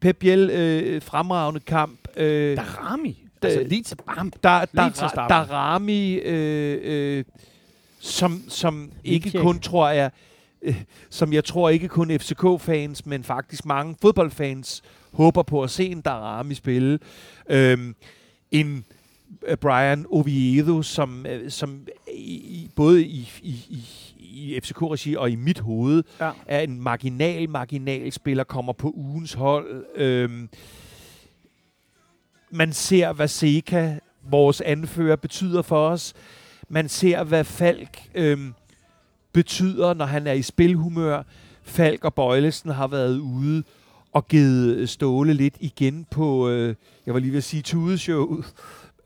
S1: Pep Biel, øh, fremragende kamp. Øh,
S2: Darami.
S1: Da-
S2: Altså, lige til bam.
S1: der, der,
S2: starten.
S1: Darami, øh, øh, som, som ikke kun, tror jeg, øh, som jeg tror ikke kun FCK-fans, men faktisk mange fodboldfans håber på at se en Darami spille. Øhm, en øh, Brian Oviedo, som, øh, som i, i, både i, i, i, i FCK-regi og i mit hoved
S2: Ja.
S1: er en marginal, marginal spiller, kommer på ugens hold. Øhm, man ser, hvad Seca, vores anfører, betyder for os. Man ser, hvad Falk øhm, betyder, når han er i spilhumør. Falk og Bøjlesen har været ude og givet Ståle lidt igen på, øh, jeg var lige ved at sige, tudeshowet.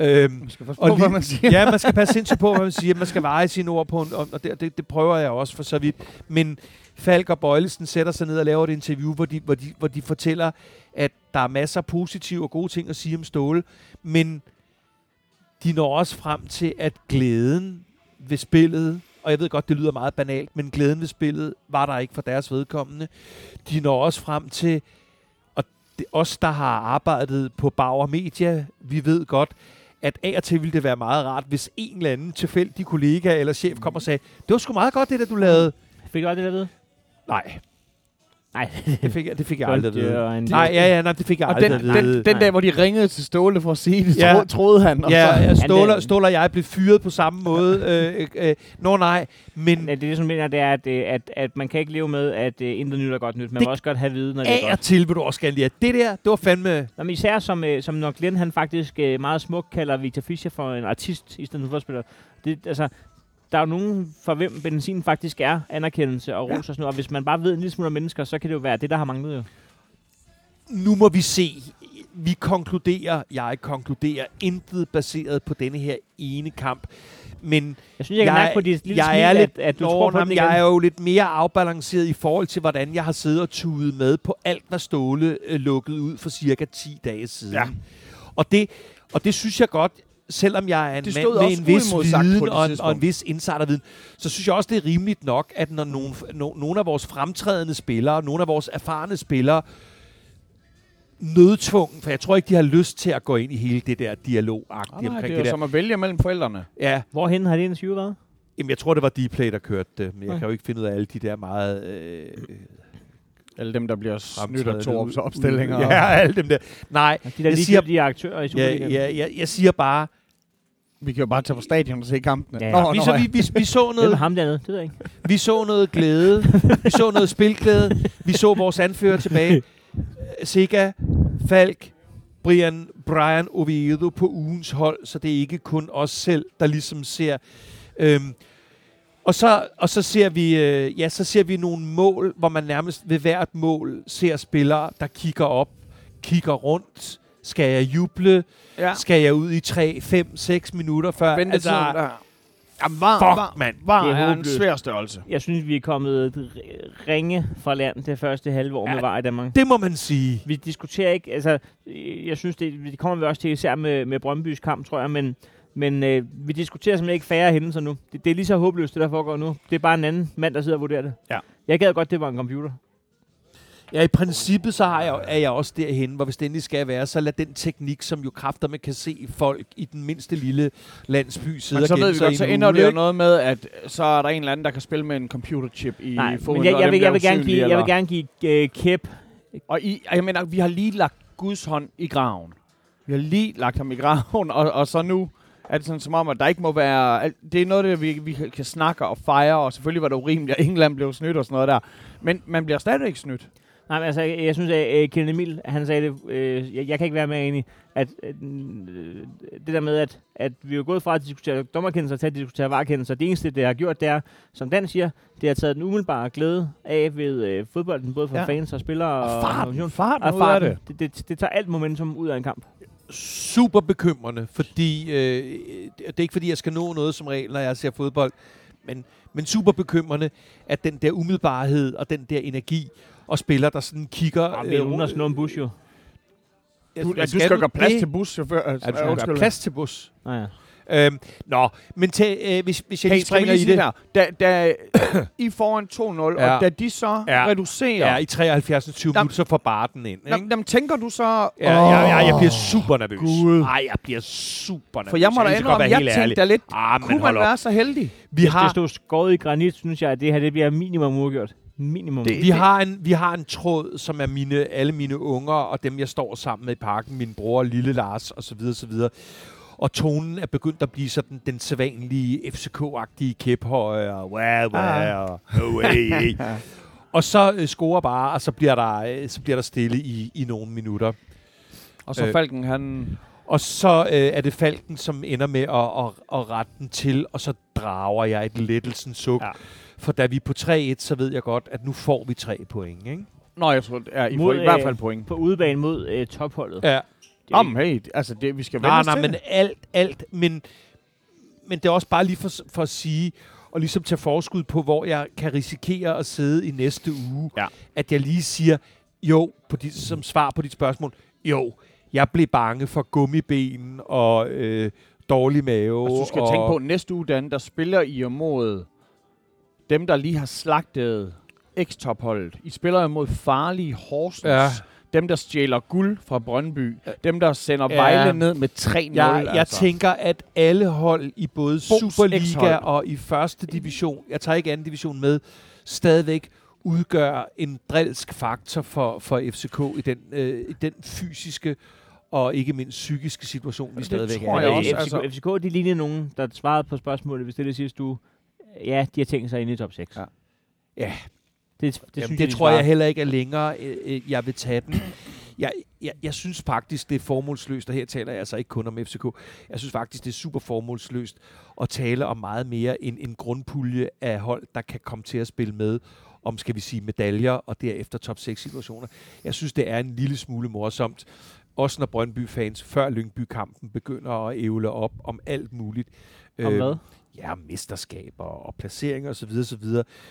S1: Øhm,
S2: Man skal passe
S1: Og
S2: på, hvad
S1: lige-
S2: man siger.
S1: ja, man skal passe sindssygt på, hvad man siger. Man skal veje sine ord på, og og det, det, det prøver jeg også for så vidt. Men Falk og Bøjlesen sætter sig ned og laver et interview, hvor de, hvor, de, hvor de fortæller, at der er masser af positive og gode ting at sige om Ståle, men de når også frem til, at glæden ved spillet, og jeg ved godt, det lyder meget banalt, men glæden ved spillet var der ikke for deres vedkommende. De når også frem til, og det, os, der har arbejdet på Bauer Media, vi ved godt, at af og til ville det være meget rart, hvis en eller anden tilfældig kollega eller chef kom og sagde, det var sgu meget godt, det der du lavede.
S3: Fik du aldrig det at vide?
S1: Nej,
S3: Nej.
S1: det fik jeg, det fik jeg
S3: Godt,
S1: aldrig at vide.
S3: en-
S1: Nej, ja, ja, nej, det fik jeg
S2: Og
S1: aldrig
S2: den,
S1: at vide.
S2: den, den dag, hvor de ringede til Ståle for at sige det,
S1: Ja.
S2: tro, troede han. Og
S1: Ja,
S2: så,
S1: ja Ståler,
S3: det-
S1: Ståler og jeg blev fyret på samme måde. øh, øh, Nå nej, men
S3: Ja, det, det, som mener, det er, at, øh, at, at man kan ikke leve med, at uh, intet nyt er godt nyt. Man
S1: Det-
S3: må også godt have viden, når det er
S1: af og
S3: godt.
S1: til vil du også gerne lide, det der, det var fandme...
S3: Nå, men især som, øh, som når Glenn, han faktisk øh, meget smukt kalder Victor Fischer for en artist, i stedet for fodboldspiller. Det, altså, der er jo nogen, for hvem benzin faktisk er anerkendelse og ros
S2: Ja.
S3: og sådan noget. Og hvis man bare ved en lille smule om mennesker, så kan det jo være det, der har manglet jo.
S1: Nu må vi se. Vi konkluderer, jeg konkluderer, intet baseret på denne her ene kamp. Men
S3: Jeg synes, jeg kan
S1: Jeg-
S3: mærke på dit lille
S1: jeg
S3: smil,
S1: er lidt,
S3: at, at du
S1: Nå,
S3: tror på igen.
S1: jeg er jo lidt mere afbalanceret i forhold til, hvordan jeg har siddet og tudet med på alt, hvad Ståle øh, lukkede ud for cirka 10 dage siden.
S2: Ja.
S1: Og, det, og det synes jeg godt, selvom jeg er en
S2: Det
S1: mand med en vis viden og en, og en vis insiderviden, så synes jeg også, det er rimeligt nok, at når nogle, no, nogle af vores fremtrædende spillere, nogle af vores erfarne spillere, nødtvungen, for jeg tror ikke, de har lyst til at gå ind i hele det der dialog
S2: Ah, nej,
S1: omkring
S2: det er
S1: det der.
S2: som at vælge mellem forældrene.
S1: Ja,
S3: Hvorhen har det en 20 været?
S1: Jamen, jeg tror, det var Dplay, der kørte det, men jeg
S3: Ja.
S1: kan jo ikke finde ud af alle de der meget... Øh,
S2: Eller dem, der bliver snydt af
S1: ud-
S2: opstillinger.
S1: Ja, alle dem der. Nej,
S3: De der
S1: Jeg siger-
S3: ligegyldige aktører i
S1: ja,
S3: Superligaen.
S1: ja, ja, jeg siger bare...
S2: Vi kan jo bare tage på stadion og se kampene.
S3: Ja.
S2: Nå,
S1: Vi
S2: nå,
S1: så,
S2: ja.
S1: vi, vi, vi, så
S3: Hvem er
S1: noget,
S3: ham dernede? Det ved jeg ikke.
S1: vi så noget glæde. Vi så noget spilglæde. Vi så vores anfører tilbage. Siga, Falk, Brian, Brian Oviedo på ugens hold, så det er ikke kun os selv, der ligesom ser... Øhm, og så, og så ser vi øh, ja, så ser vi nogle mål, hvor man nærmest ved hvert mål ser spillere, der kigger op, kigger rundt. Skal jeg juble?
S2: Ja.
S1: Skal jeg ud i 3, 5, 6 minutter før?
S2: Ventetiden
S1: Altså,
S2: der. Jamen, var,
S1: fuck,
S2: var,
S1: mand.
S2: var
S3: Det er
S2: er en svær størrelse.
S3: Jeg synes, vi er kommet ringe fra land det første halve år
S1: Ja.
S3: med var i Danmark.
S1: Det må man sige.
S3: Vi diskuterer ikke, altså, øh, jeg synes, det, det kommer vi også til især med, med Brøndbys kamp, tror jeg, men, men øh, vi diskuterer simpelthen ikke færre hændelser nu. Det, det er lige så håbløst, det der foregår nu. Det er bare en anden mand, der sidder og vurderer det.
S2: Ja.
S3: Jeg gad godt, det var en computer.
S1: Ja, i princippet så har jeg, er jeg også derhen, hvor hvis det endelig skal være, så lad den teknik, som jo kræfter med kan se folk i den mindste lille landsby sidde
S2: Men så
S1: og
S2: ved vi godt, så
S1: en
S2: ender det jo
S1: ikke?
S2: noget med, at så er der en eller anden, der kan spille med en computerchip i
S3: Nej,
S2: foden.
S3: men jeg, jeg,
S2: dem
S3: vil, jeg, vil gerne give, jeg vil gerne give øh, kæp.
S2: Og I, jeg mener, vi har lige lagt Guds hånd i graven. Vi har lige lagt ham i graven, og, og så nu er det sådan som om, at der ikke må være... Det er noget, det, vi, vi kan snakke og fejre, og selvfølgelig var det urimeligt, at England blev snydt og sådan noget der. Men man bliver stadig ikke snydt.
S3: Nej, men altså, jeg, jeg synes, at øh, Kenneth Emil, han sagde det, øh, jeg, jeg kan ikke være mere enig, at øh, det der med, at, at vi er gået fra at diskutere dommerkendelser til at diskutere varekendelser. Det eneste, det har gjort, det er, som Dan siger, det har taget den umiddelbare glæde af ved øh, fodbolden, både for
S2: Ja.
S3: fans og spillere og,
S2: Og farten,
S3: organisation.
S2: farten
S3: og farten.
S2: det.
S3: Det, det, det tager alt momentum ud af en kamp.
S1: super bekymrende, fordi øh, det er ikke fordi, jeg skal nå noget som regel, når jeg ser fodbold, men, men super bekymrende, at den der umiddelbarhed og den der energi og spiller, der sådan kigger...
S3: Og vi er uden at slå en bus jo.
S1: Ja,
S2: Du, ja, du skal gøre plads
S1: det?
S2: til buschauffør. Altså,
S1: Ja, du skal
S2: undskyld.
S1: gøre plads til bus.
S3: Nej, ja.
S1: Øhm, nå, men til, øh, hvis, hvis jeg
S2: Hey,
S1: lige
S2: skal vi
S1: springer
S2: lige
S1: i det...
S2: her. Da, da I foran 2-0,
S1: Ja.
S2: og da de så
S1: Ja.
S2: reducerer,
S1: Ja, i 73. 20
S2: Jamen-
S1: minutter, så får Barten ind. Ikke?
S2: Jamen, jamen, tænker du så...
S1: Ja, ja, ja, jeg bliver super nervøs.
S2: Gud.
S1: Nej, jeg bliver super nervøs.
S2: For jeg må da indrømme,
S1: være
S2: jeg
S1: helt
S2: tænkte da lidt,
S1: Ah,
S2: kunne man være så heldig?
S1: Vi
S3: Hvis
S1: har,
S3: det stod skåret i granit, synes jeg, at det her det bliver minimum udgjort. Minimum.
S2: Det-
S1: vi, har en, vi har en tråd, som er mine, alle mine unger, og dem, jeg står sammen med i parken, min bror, lille Lars, og så videre, så videre. Og tonen er begyndt at blive sådan den sædvanlige FCK-agtige kæphøje, og wow, wow,
S2: Ah.
S1: og no way. og så øh, scorer bare, og så bliver der, øh, så bliver der stille i, i nogle minutter.
S2: Og så
S1: Øh.
S2: Falken, han...
S1: Og så øh, er det Falken, som ender med at, at, at rette den til, og så drager jeg et lettelsens suk.
S3: Ja.
S1: For da vi er på 3-1, så ved jeg godt, at nu får vi tre point, ikke?
S2: Nå, jeg tror, ja, I får
S3: Mod,
S2: i hvert
S3: øh,
S2: fald point.
S3: På udebane mod øh, topholdet.
S1: Ja.
S3: Det er
S2: Jamen, hey, altså, det, vi skal vende
S1: Nej,
S2: os
S1: nej,
S2: til
S1: men
S2: det.
S1: alt, alt, men, men det er også bare lige for, for at sige, og ligesom tage forskud på, hvor jeg kan risikere at sidde i næste uge,
S2: Ja.
S1: at jeg lige siger, jo, på dit, som svar på dit spørgsmål, jo, jeg blev bange for gummiben og øh, dårlig mave.
S2: Altså, du skal
S1: og,
S2: tænke på, næste uge, Dan, der spiller I imod dem, der lige har slagtet X-topholdet. I spiller imod farlige Horsens,
S1: Ja.
S2: dem, der stjæler guld fra Brøndby, dem, der sender
S1: Ja.
S2: Vejle ned med 3-0.
S1: Jeg, jeg
S2: altså.
S1: tænker, at alle hold i både
S2: Bogs
S1: Superliga
S2: X-hold.
S1: og i første division, jeg tager ikke anden division med, stadigvæk udgør en drilsk faktor for, for FCK i den, øh, i den fysiske og ikke mindst psykiske situation, vi
S2: Det
S1: stadigvæk
S2: tror
S1: er
S2: jeg
S1: i.
S2: også,
S3: FCK,
S2: altså-
S3: FCK, de lignede nogen, der svarede på spørgsmålet, hvis det er det sidste uge. Ja, de har tænkt sig ind i top 6.
S2: Ja.
S1: Ja.
S3: Det, det,
S1: Jamen,
S3: synes
S1: det
S3: jeg,
S1: tror jeg heller ikke er længere, øh, øh, jeg vil tage den. Jeg, jeg, jeg synes faktisk, det er formålsløst, og her taler jeg altså ikke kun om FCK. Jeg synes faktisk, det er super formålsløst at tale om meget mere end en grundpulje af hold, der kan komme til at spille med om, skal vi sige, medaljer og derefter top 6 situationer. Jeg synes, det er en lille smule morsomt, også når Brøndby-fans før Lyngby-kampen begynder at ævle op om alt muligt.
S3: Om hvad?
S1: Ja, mesterskaber og placeringer osv. osv.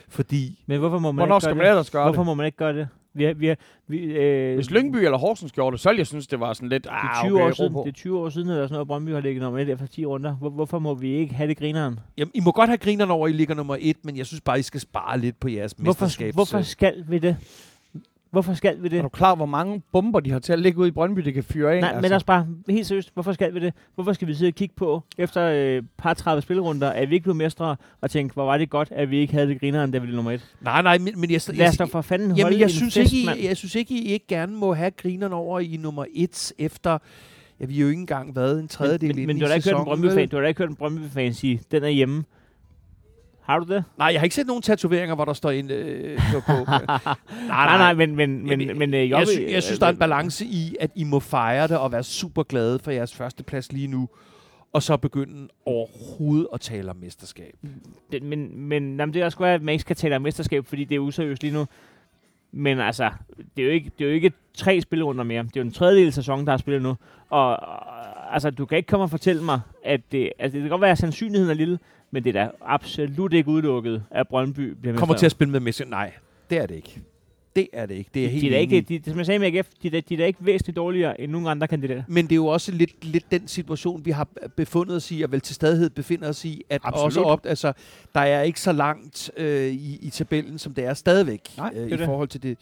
S1: Fordi
S3: Men hvorfor må man
S2: Hvornår
S3: ikke
S2: skal
S3: gøre
S2: man
S3: det?
S2: ellers gøre
S3: Hvorfor
S2: det?
S3: må man ikke gøre det? Vi har, vi har, vi, øh,
S2: Hvis Lyngby eller Horsens gjorde det, så ville jeg synes, det var sådan lidt...
S3: det er
S2: Ah,
S3: 20
S2: okay,
S3: år siden, det er 20 år siden, eller sådan noget, Brøndby har ligget nummer 1 efter 10 runder. Hvor, hvorfor må vi ikke have det grineren?
S1: Jamen, I må godt have grinerne over, at I ligger nummer et, men jeg synes bare, I skal spare lidt på jeres
S3: Hvorfor,
S1: mesterskabs...
S3: hvorfor skal vi det? Hvorfor skal vi det?
S2: Er du klar, hvor mange bomber de har til at ligge ude i Brøndby, det kan fyre af?
S3: Nej, men også bare helt seriøst, hvorfor skal vi det? Hvorfor skal vi sidde og kigge på, efter øh, par 30 spillerunder, at vi ikke blev mestre, og tænke, hvor var det godt, at vi ikke havde det grineren, da vi blev nummer 1?
S1: Nej, nej, men, men jeg,
S3: Lad os da for fanden
S1: jamen,
S3: holde
S1: jeg synes,
S3: fest,
S1: ikke. I, jeg synes ikke, I ikke gerne må have grinerne over i nummer et efter... Ja, vi har jo ikke engang været en tredjedel
S3: men, men, men du har da ikke hørt en Brøndby-fan sige, den er hjemme. Har du det?
S1: Nej, jeg har ikke set nogen tatoveringer, hvor der står en øh, på. nej,
S3: Nej, nej, men, men, men,
S1: Jamen,
S3: men øh,
S1: jeg, sy- jeg synes, der er en balance i, at I må fejre det og være super glade for jeres førsteplads lige nu, og så begynde overhovedet at tale om mesterskab.
S3: det, men, men jamen, det er også godt, at man ikke skal tale om mesterskab, fordi det er useriøst lige nu. Men altså, det er jo ikke, det er jo ikke tre spillerunder mere. Det er jo en tredjedel sæson, der er spillet nu. Og, og altså, du kan ikke komme og fortælle mig, at det, altså, det kan godt være, at sandsynligheden er lille, men det er da absolut ikke udelukket, at Brøndby bliver
S1: Kommer til at spille med Messi? Nej, det er det ikke. Det er det ikke. Det er jeg helt
S3: de er ikke, de, de, som jeg sagde med AGF, de, da- de er ikke væsentligt dårligere end nogle andre kandidater.
S1: Men det er jo også lidt, lidt den situation, vi har befundet os i, og vel til stadighed befinder os i, at
S2: Absolut.
S1: også op, altså, der er ikke så langt øh, i, i tabellen, som det er stadigvæk
S2: Nej,
S1: øh,
S2: det
S1: i
S2: det.
S1: forhold til det.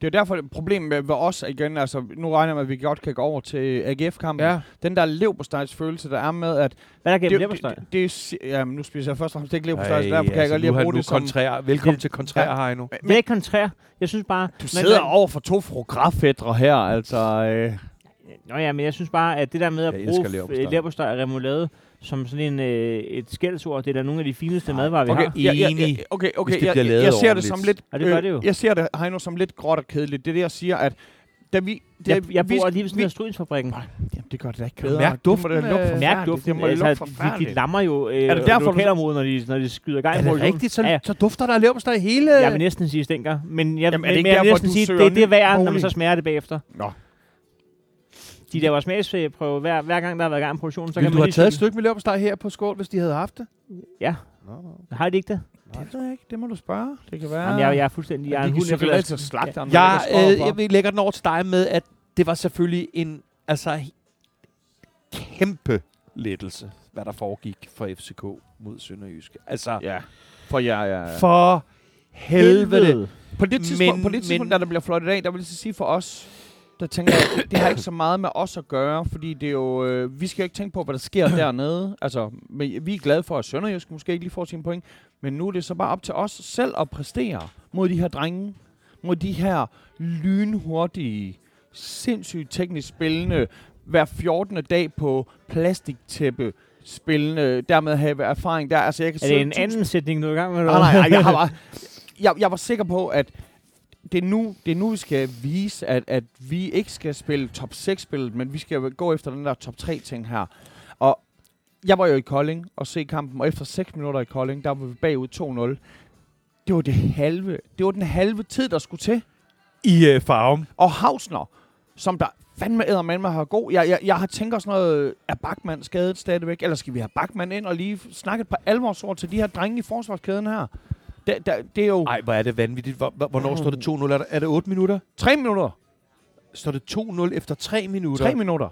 S2: Det er derfor et problem med, med os igen. Altså, nu regner jeg med, at vi godt kan gå over til AGF-kampen.
S1: Ja.
S2: Den der leverpostejs følelse, der er med, at...
S3: Hvad er der gennem
S2: det,
S3: leverpostej?
S2: det, det, er si- jamen, nu spiser jeg først og fremmest ikke leverpostejs, derfor kan jeg godt
S1: altså, har
S2: bruge
S1: nu
S2: det som...
S1: kontrær. Velkommen
S3: Det-
S1: til kontrær,
S2: Ja.
S1: Heino.
S3: Det er ikke kontrær. Jeg synes bare...
S2: Du sidder over for to frografædre her, altså... Øh,
S3: Nå ja, men jeg synes bare, at det der med at bruge
S1: leverpostej
S3: og remoulade som sådan en, øh, et skældsord, det er da nogle af de fineste madvarer, vi
S2: okay,
S3: har.
S2: ja, ja, ja, okay, okay,
S1: hvis det
S2: jeg,
S1: bliver
S2: jeg,
S1: lavet
S2: jeg ser det som lidt...
S3: Og det gør det jo.
S2: Jeg ser det, Heino, som lidt gråt og kedeligt. Det er det, jeg siger, at da vi... Det,
S3: Jeg, jeg bor lige ved sådan
S2: vi,
S3: en Strynsfabrikken.
S2: Jamen, det gør det da ikke bedre.
S1: mærke duften
S2: Det må da lugte.
S3: Mærk duften.
S2: Det må da
S3: Altså, de, de lammer jo øh,
S2: Er det derfor, du-
S3: lokalområdet, når de, når de skyder gang
S1: Er det rigtigt? Så,
S3: Ja, ja.
S1: så dufter der leverpostej hele...
S3: Jeg vil næsten sige stinker, men jeg,
S2: Jamen, er det
S3: men,
S2: ikke
S3: men jeg vil
S2: derfor,
S3: næsten sige, det er det værd, når man så smager det bagefter.
S2: Nå.
S3: De laver smagsprøve hver, hver gang, der har været gang i produktionen, så
S1: Vil
S3: kan
S1: du
S3: man
S1: have taget et stykke med leverpostej her på skål, hvis de havde haft det?
S3: Ja,
S1: Nå, nå.
S3: har de ikke det?
S2: Det ved jeg ikke. Det må du spørge. Det kan være...
S3: Jamen, jeg, jeg er fuldstændig... Jeg er en hund efter
S2: jeg til slagteren.
S1: Jeg, øh, jeg lægger den over til dig med, at det var selvfølgelig en altså, kæmpe lettelse, hvad der foregik for FCK mod Sønderjyske. Altså,
S2: Ja. For ja, ja, ja.
S1: for helvede.
S3: Helvede.
S2: På det tidspunkt,
S1: Men-
S2: på det tidspunkt
S1: men-
S2: da der bliver fløjtet af, der vil jeg sige for os, der tænker jeg, det- har ikke så meget med os at gøre, fordi det er jo, øh, vi skal jo ikke tænke på, hvad der sker dernede. Altså, men vi er glade for, at Sønderjysk måske ikke lige får sine point, men nu er det så bare op til os selv at præstere mod de her drenge, mod de her lynhurtige, sindssygt teknisk spillende, hver 14. dag på plastiktæppe spillende, dermed have erfaring der. Altså, jeg kan
S3: Er det en anden sætning, du er i gang med?
S2: Nej, nej, jeg, har bare, jeg, jeg var sikker på, at det er nu, det er nu vi skal vise, at, at vi ikke skal spille top 6-spillet, men vi skal gå efter den der top 3-ting her. Og jeg var jo i Kolding og se kampen, og efter 6 minutter i Kolding, der var vi bagud 2-0. Det var det halve. Det var den halve tid, der skulle til.
S1: I øh, farven.
S2: Og Hausner, som der fandme æder med har god. Jeg, jeg, jeg har tænkt sådan noget, er Bachmann skadet stadigvæk? Eller skal vi have Bachmann ind og lige snakke et par alvorsord til de her drenge i forsvarskæden her? Det, det, det er jo
S1: Ej, hvor er det vanvittigt. Hvor, hvor- hvornår står det 2-0? Er det, er det 8 minutter?
S2: tre minutter.
S1: Står det 2-0 efter 3 minutter?
S2: Tre minutter.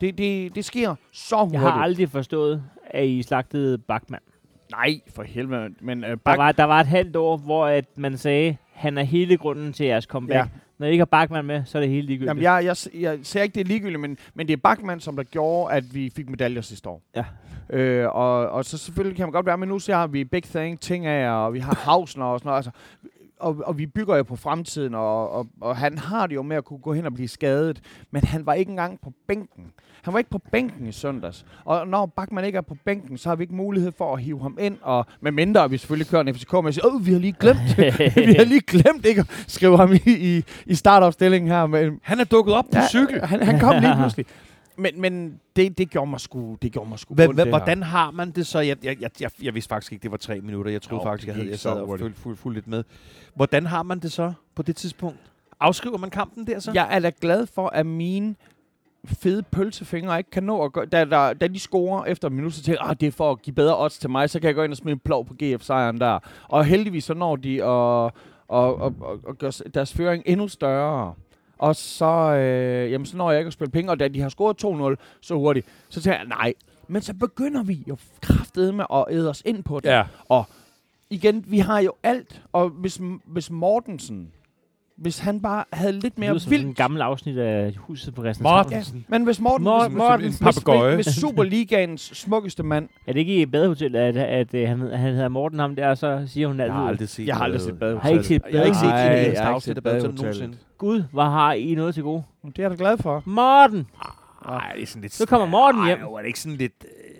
S2: Det, det, det sker så hurtigt.
S3: Jeg har aldrig forstået, at I slagtede Bachmann.
S2: Nej, for helvede. Men uh,
S3: Der
S2: Bach,
S3: var, der var et halvt år, hvor at man sagde, han er hele grunden til jeres comeback.
S2: Ja.
S3: Når I ikke har Bachmann med, så er det helt ligegyldigt.
S2: Jamen, jeg, jeg, jeg ser ikke, det er ligegyldigt, men, men det er Bachmann, som der gjorde, at vi fik medaljer sidste år.
S3: Ja.
S2: Øh, og, og så selvfølgelig kan man godt være, men nu så har vi Big Thing, ting af, og vi har Hausner og sådan noget. Altså, og, og vi bygger jo på fremtiden, og, og, og han har det jo med at kunne gå hen og blive skadet, men han var ikke engang på bænken. Han var ikke på bænken i søndags. Og når Bachmann ikke er på bænken, så har vi ikke mulighed for at hive ham ind, og med mindre vi selvfølgelig kører en FCK med sige, åh, vi har lige glemt, vi har lige glemt ikke at skrive ham i, i, i startopstillingen her. Men,
S1: Han er dukket op på cykel.
S2: han, han kom lige pludselig. Men, men det, det gjorde mig sgu, det gjorde mig sgu
S1: Hva,
S2: ondt,
S1: hva, hvordan har man det så? Jeg, jeg, jeg, jeg, jeg vidste faktisk ikke, det var tre minutter. Jeg troede
S2: Jo,
S1: faktisk, jeg havde jeg sad og fulgte fuld, fuld lidt med. Hvordan har man det så på det tidspunkt? Afskriver man kampen der så?
S2: Jeg er da glad for, at mine fede pølsefingre ikke kan nå at gå. Da, da, da de scorer efter et minut, så tænker jeg, ah, det er for at give bedre odds til mig, så kan jeg gå ind og smide en plov på GF-sejren der. Og heldigvis så når de at, og, og, og, og gøre deres føring endnu større. Og så, øh, jamen, så når jeg ikke at spille penge, og da de har scoret 2-0 så hurtigt, så tænker jeg, nej. Men så begynder vi jo kraftedeme at æde os ind på det.
S1: Ja.
S2: Igen, vi har jo alt, og hvis, hvis Mortensen, hvis han bare havde lidt
S3: Det
S2: mere
S3: som sådan en
S2: vildt
S3: gammel afsnit af huset på Christianshavn.
S1: Mortensen.
S2: Men hvis Morten,
S3: Mor-
S2: hvis,
S3: Morten.
S2: hvis,
S1: En
S2: hvis, hvis, hvis Superligaens smukkeste mand,
S3: Er det ikke i badehotellet, at, at, at han, han hedder Morten ham der, og så siger hun
S1: Jeg
S3: altid,
S1: har aldrig set
S2: Jeg har aldrig set Badehotellet.
S3: Har ikke set
S1: Jeg har ikke set
S2: Nej,
S1: det
S2: jeg
S1: eneste
S2: har ikke set
S1: Badehotellet
S2: Badehotellet.
S1: nogensinde.
S3: Gud, hvor har I noget til gode?
S2: det er jeg da glad for.
S3: Morten!
S1: Nej, det er sådan lidt...
S3: Så kommer Morten hjem.
S1: Ej, var det ikke sådan lidt øh,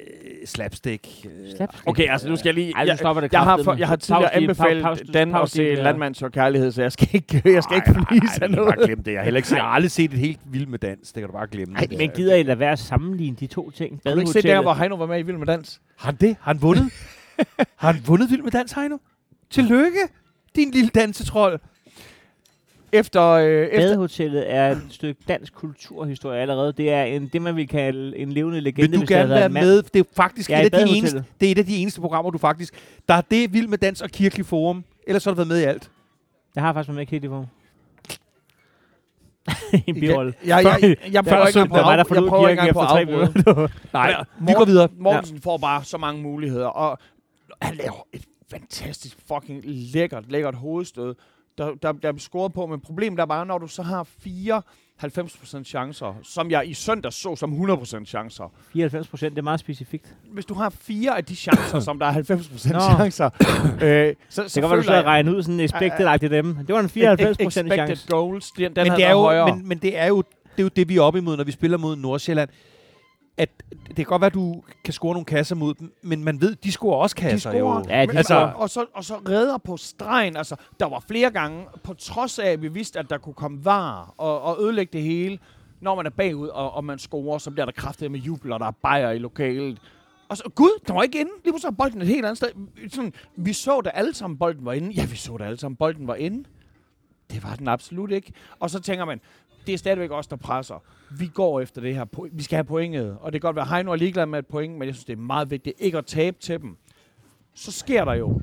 S1: slapstick? Øh,
S3: Slapstick.
S2: Okay, altså nu skal jeg lige...
S3: Ej,
S2: jeg,
S3: stopper det
S2: jeg, har, for, jeg har tidligere
S3: Pause
S2: anbefalet
S3: pause-
S2: Dan at
S3: pause lige
S2: se
S3: der.
S2: Landmands og Kærlighed, så jeg skal ikke, jeg skal ikke flise af noget.
S1: bare glem det. Jeg har heller ikke set, jeg har aldrig set et helt vildt med dans. Det kan du bare glemme.
S3: Ej, men gider I lade være at sammenligne de to ting?
S2: Har du ikke set der, hvor Heino var med i Vild med Dans?
S1: Har han det? Har han vundet? har han vundet Vild med Dans, Heino? Tillykke, din lille dansetrol.
S2: Efter, øh,
S3: Badehotellet er et stykke dansk kulturhistorie allerede. Det er en, det, man vil kalde en levende legende.
S1: Vil du gerne være med? Det er faktisk
S3: er
S1: et
S3: i
S1: af, de eneste, det er et af de eneste programmer, du faktisk... Der er det Vild med Dans og Kirkelig Forum. Ellers har du været med i alt.
S3: Jeg har faktisk været med i Kitty for. en birolle.
S2: Jeg, jeg, jeg, jeg prøver ikke engang
S3: var der
S2: på, jeg prøver ikke på
S3: tre minutter.
S1: Nej, vi går videre.
S2: Mortensen får bare så mange muligheder, og han laver et fantastisk fucking lækkert, lækkert hovedstød, der, der, der er scoret på, men problemet er bare, når du så har fire 90% chancer, som jeg i søndag så som 100% chancer.
S3: 94 procent, det er meget specifikt.
S2: Hvis du har fire af de chancer, som der er 90%
S3: Nå.
S2: chancer, øh, så,
S3: Det
S2: så
S3: kan være, du regnet ud sådan expected dem. Det var en 94 procent
S2: expected
S3: chance.
S2: goals, den, den
S1: men, det er jo,
S2: højere.
S1: men, men det er jo det, er jo det, vi er oppe imod, når vi spiller mod Nordsjælland. At det kan godt være, at du kan score nogle kasser mod dem, men man ved, de scorer også
S2: de
S1: kasser
S2: scorer,
S1: jo.
S3: Ja, de
S1: altså-
S2: altså, og, så, og så redder på stregen. Altså, der var flere gange, på trods af, at vi vidste, at der kunne komme var og, og ødelægge det hele. Når man er bagud, og, og man scorer, så bliver der kraftet med jubel, og der er bajer i lokalet. Og så, gud, der var ikke inde. Lige pludselig er bolden et helt andet sted. Sådan, vi så da alle sammen, bolden var inde. Ja, vi så da alle sammen, bolden var inde. Det var den absolut ikke. Og så tænker man, det er stadigvæk os, der presser. Vi går efter det her. Vi skal have pointet. Og det kan godt være, at Heino er ligeglad med et point, men jeg synes, det er meget vigtigt ikke at tabe til dem. Så sker der jo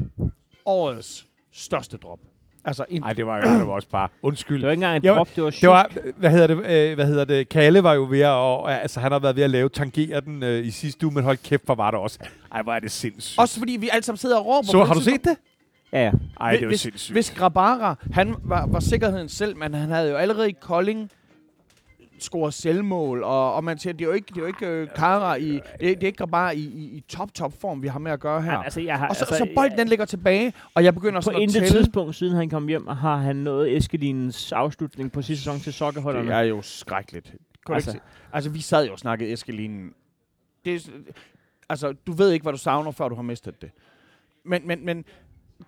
S2: årets største drop. Altså en
S1: Nej, det var jo det var også bare undskyld.
S3: Det var ikke engang et
S1: Jo,
S3: drop, det var
S1: Det var, hvad hedder det, øh, hvad hedder det, Kalle var jo ved at, og, altså han har været ved at lave, tangere den øh, i sidste uge, men hold kæft, hvor var det også. Ej, hvor er det sindssygt.
S2: Også fordi vi alle sammen sidder og råber.
S1: så har du set det?
S3: Ja, ja.
S1: Ej, det var
S2: hvis,
S1: sindssygt.
S2: Hvis Grabara, han var, var sikkerheden selv, men han havde jo allerede i Kolding scoret selvmål, og, og man siger, det er jo ikke, det er jo ikke øh, Kara i, det, er- det er ikke Grabara i, i, i top, top form, vi har med at gøre her.
S3: Altså, jeg har,
S2: og så,
S3: altså,
S2: så bolden den ligger tilbage, og jeg begynder
S3: på
S2: sådan at
S3: intet
S2: tælle.
S3: tidspunkt, siden han kom hjem, har han nået Eskelinens afslutning på sidste sæson til sokkerholderne.
S2: Det er jo skrækkeligt. Kunne
S3: Altså.
S2: altså. vi sad jo og snakkede Eskelinen. Det, er altså, du ved ikke, hvad du savner, før du har mistet det. Men, men, men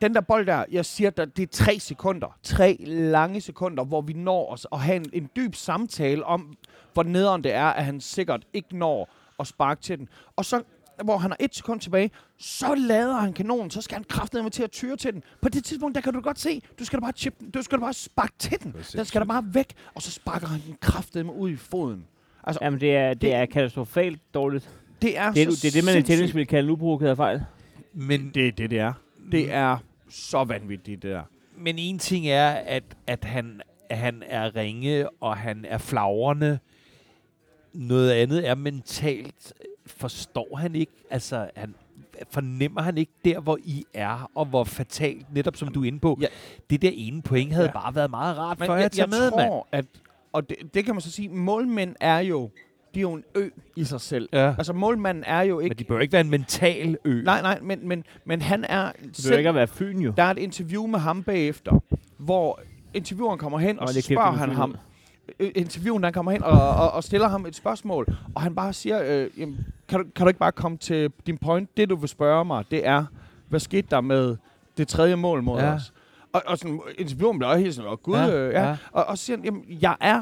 S2: den der bold der, jeg siger dig, det er tre sekunder. Tre lange sekunder, hvor vi når os at have en, en dyb samtale om, hvor nederen det er, at han sikkert ikke når at sparke til den. Og så, hvor han har et sekund tilbage, så lader han kanonen, så skal han kraftedeme til at tyre til den. På det tidspunkt, der kan du godt se, du skal da bare chip den, du skal da bare sparke til den. Den skal da bare væk, og så sparker han den kraftedeme ud i foden. Altså,
S3: Jamen, det er, det,
S2: Det-
S3: er katastrofalt dårligt.
S2: det er
S3: Det er, det, er det, man i tennis vil kalde uprovokeret fejl.
S1: Men,
S2: Det er det, det er. Det er så vanvittigt, det der.
S1: men en ting er, at, at han, han er ringe, og han er flagrende. Noget andet er mentalt. Forstår han ikke? Altså, han, fornemmer han ikke der, hvor I er, og hvor fatalt, netop som du er inde på,
S2: Ja.
S1: det der ene point havde
S2: Ja.
S1: bare været meget rart
S2: Men
S1: for jer
S2: jeg, jeg
S1: med, mand.
S2: tror, at... Og det, det kan man så sige, målmænd er jo... De er jo en ø i sig selv.
S1: Ja.
S2: Altså, målmanden er jo ikke...
S1: Men de bør ikke være en mental ø.
S2: Nej, nej, men, men, men han er...
S3: Det
S2: selv-
S3: behøver ikke at være Fyn jo.
S2: Der er et interview med ham bagefter, hvor intervieweren kommer hen, og,
S3: Og
S2: så spørger han ham.
S3: ud.
S2: Interviewen, der kommer hen og, og, og stiller ham et spørgsmål, og han bare siger, øh, jamen, kan, du, kan du ikke bare komme til din point? Det, du vil spørge mig, det er, hvad skete der med det tredje mål mod
S1: Ja.
S2: os? Og, og sådan, intervieweren bliver også helt sådan, åh gud,
S1: Ja,
S2: ja, øh, ja.
S1: ja.
S2: Og, og så siger han, jamen, jeg er,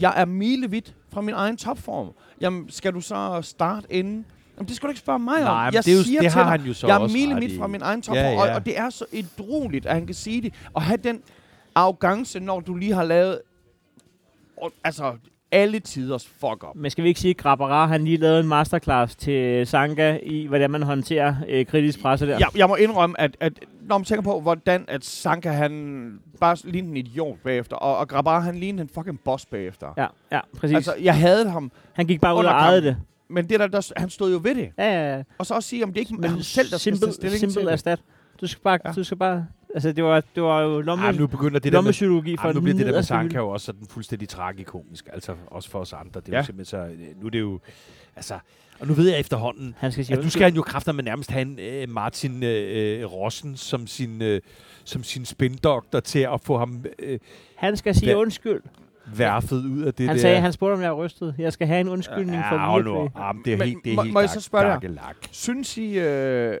S2: jeg er milevidt fra min egen topform. Jamen, skal du så starte inden? Jamen, det skal du ikke spørge mig
S1: Nej,
S2: om. Jeg
S1: det, er jo,
S2: siger
S1: det har
S2: dig,
S1: han jo så
S2: jeg er milevidt fra min egen topform,
S1: ja,
S2: ja. Og, og det er så idroligt, at han kan sige det. Og have den arrogance, når du lige har lavet... Og, altså, alle tiders fuck up.
S3: Men skal vi ikke sige, at Grabara han lige lavede en masterclass til Sanka i, hvordan man håndterer øh, kritisk presse der?
S2: Jeg, jeg må indrømme, at, at når man tænker på, hvordan at Sanka han bare lignede en idiot bagefter, og, og Grabar han lignede en fucking boss bagefter.
S3: Ja, ja præcis.
S2: Altså, jeg havde ham,
S3: han gik bare ud og ejede det.
S2: men det der, der, han stod jo ved det.
S3: Ja, ja, ja.
S2: Og så også sige, om det ikke er ham selv, der skal tage
S3: simple,
S2: stilling
S3: simple
S2: til det.
S3: erstat. Du skal bare,
S2: Ja.
S3: ja. du skal bare, altså det var, det var jo lomme,
S1: Ej, nu begynder det der med,
S3: lommepsykologi for
S1: nu bliver det der med Sanka jo også sådan fuldstændig tragikomisk. Altså også for os andre. Det er
S2: Ja.
S1: jo simpelthen så... øh, Nu er det jo... Altså, og nu ved jeg efterhånden,
S3: Han skal sige,
S1: Altså, nu skal han jo kræfter med nærmest have en øh, Martin øh, øh, Rossen som sin, øh, som sin spindoktor til at få ham øh,
S3: han skal sige undskyld.
S1: værfet ud af det
S3: han
S1: der.
S3: sagde, han spurgte, om jeg er rystet. Jeg skal have en undskyldning
S1: ja,
S3: for
S1: op. Jamen, det er helt, det er
S2: må-
S1: helt
S2: må jeg
S1: dak-
S2: så spørge dig? Synes I, øh,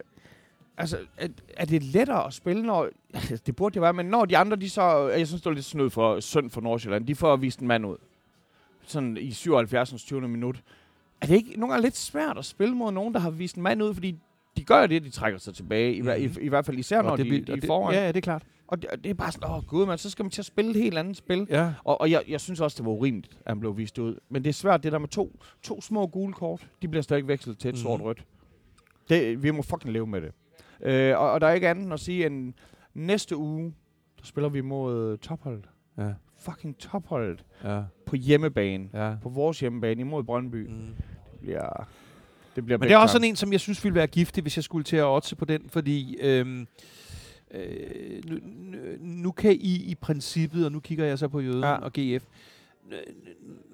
S2: altså, er, er det lettere at spille, når... det burde det være, men når de andre, de så... Jeg synes, det er lidt snød for synd for Nordsjælland. De får vist en mand ud. Sådan i 77. 20. minut. Er det ikke nogle gange lidt svært at spille mod nogen, der har vist en mand ud? Fordi de gør det, de trækker sig tilbage. I, hver- i,
S1: Mhm.
S2: i hvert fald især, når
S1: Og
S2: de, de
S1: og
S2: er
S1: det-
S2: foran.
S1: Ja, ja, det er klart.
S2: Og det, det er bare sådan, åh gud, man, så skal man til at spille et helt andet spil.
S1: Ja.
S2: Og, og jeg, jeg synes også, det var urimeligt, at han blev vist ud. Men det er svært, det der med to, to små gule kort. De bliver stadig vekslet til et
S1: Mhm.
S2: mm. sort-rødt. Det, vi må fucking leve med det. Øh, og, og der er ikke andet end at sige, end næste uge, der spiller vi mod topholdet.
S1: Ja,
S2: Fucking topholdet.
S1: ja,
S2: På hjemmebane.
S1: ja.
S2: På vores hjemmebane imod Brøndby.
S1: Mm.
S2: Det bliver, det bliver
S1: Men det er også sådan en, som jeg synes ville være giftig, hvis jeg skulle til at oddse på den, fordi øhm, øh, nu, nu, kan I i princippet, og nu kigger jeg så på Jøden
S2: Ja.
S1: og GF, øh,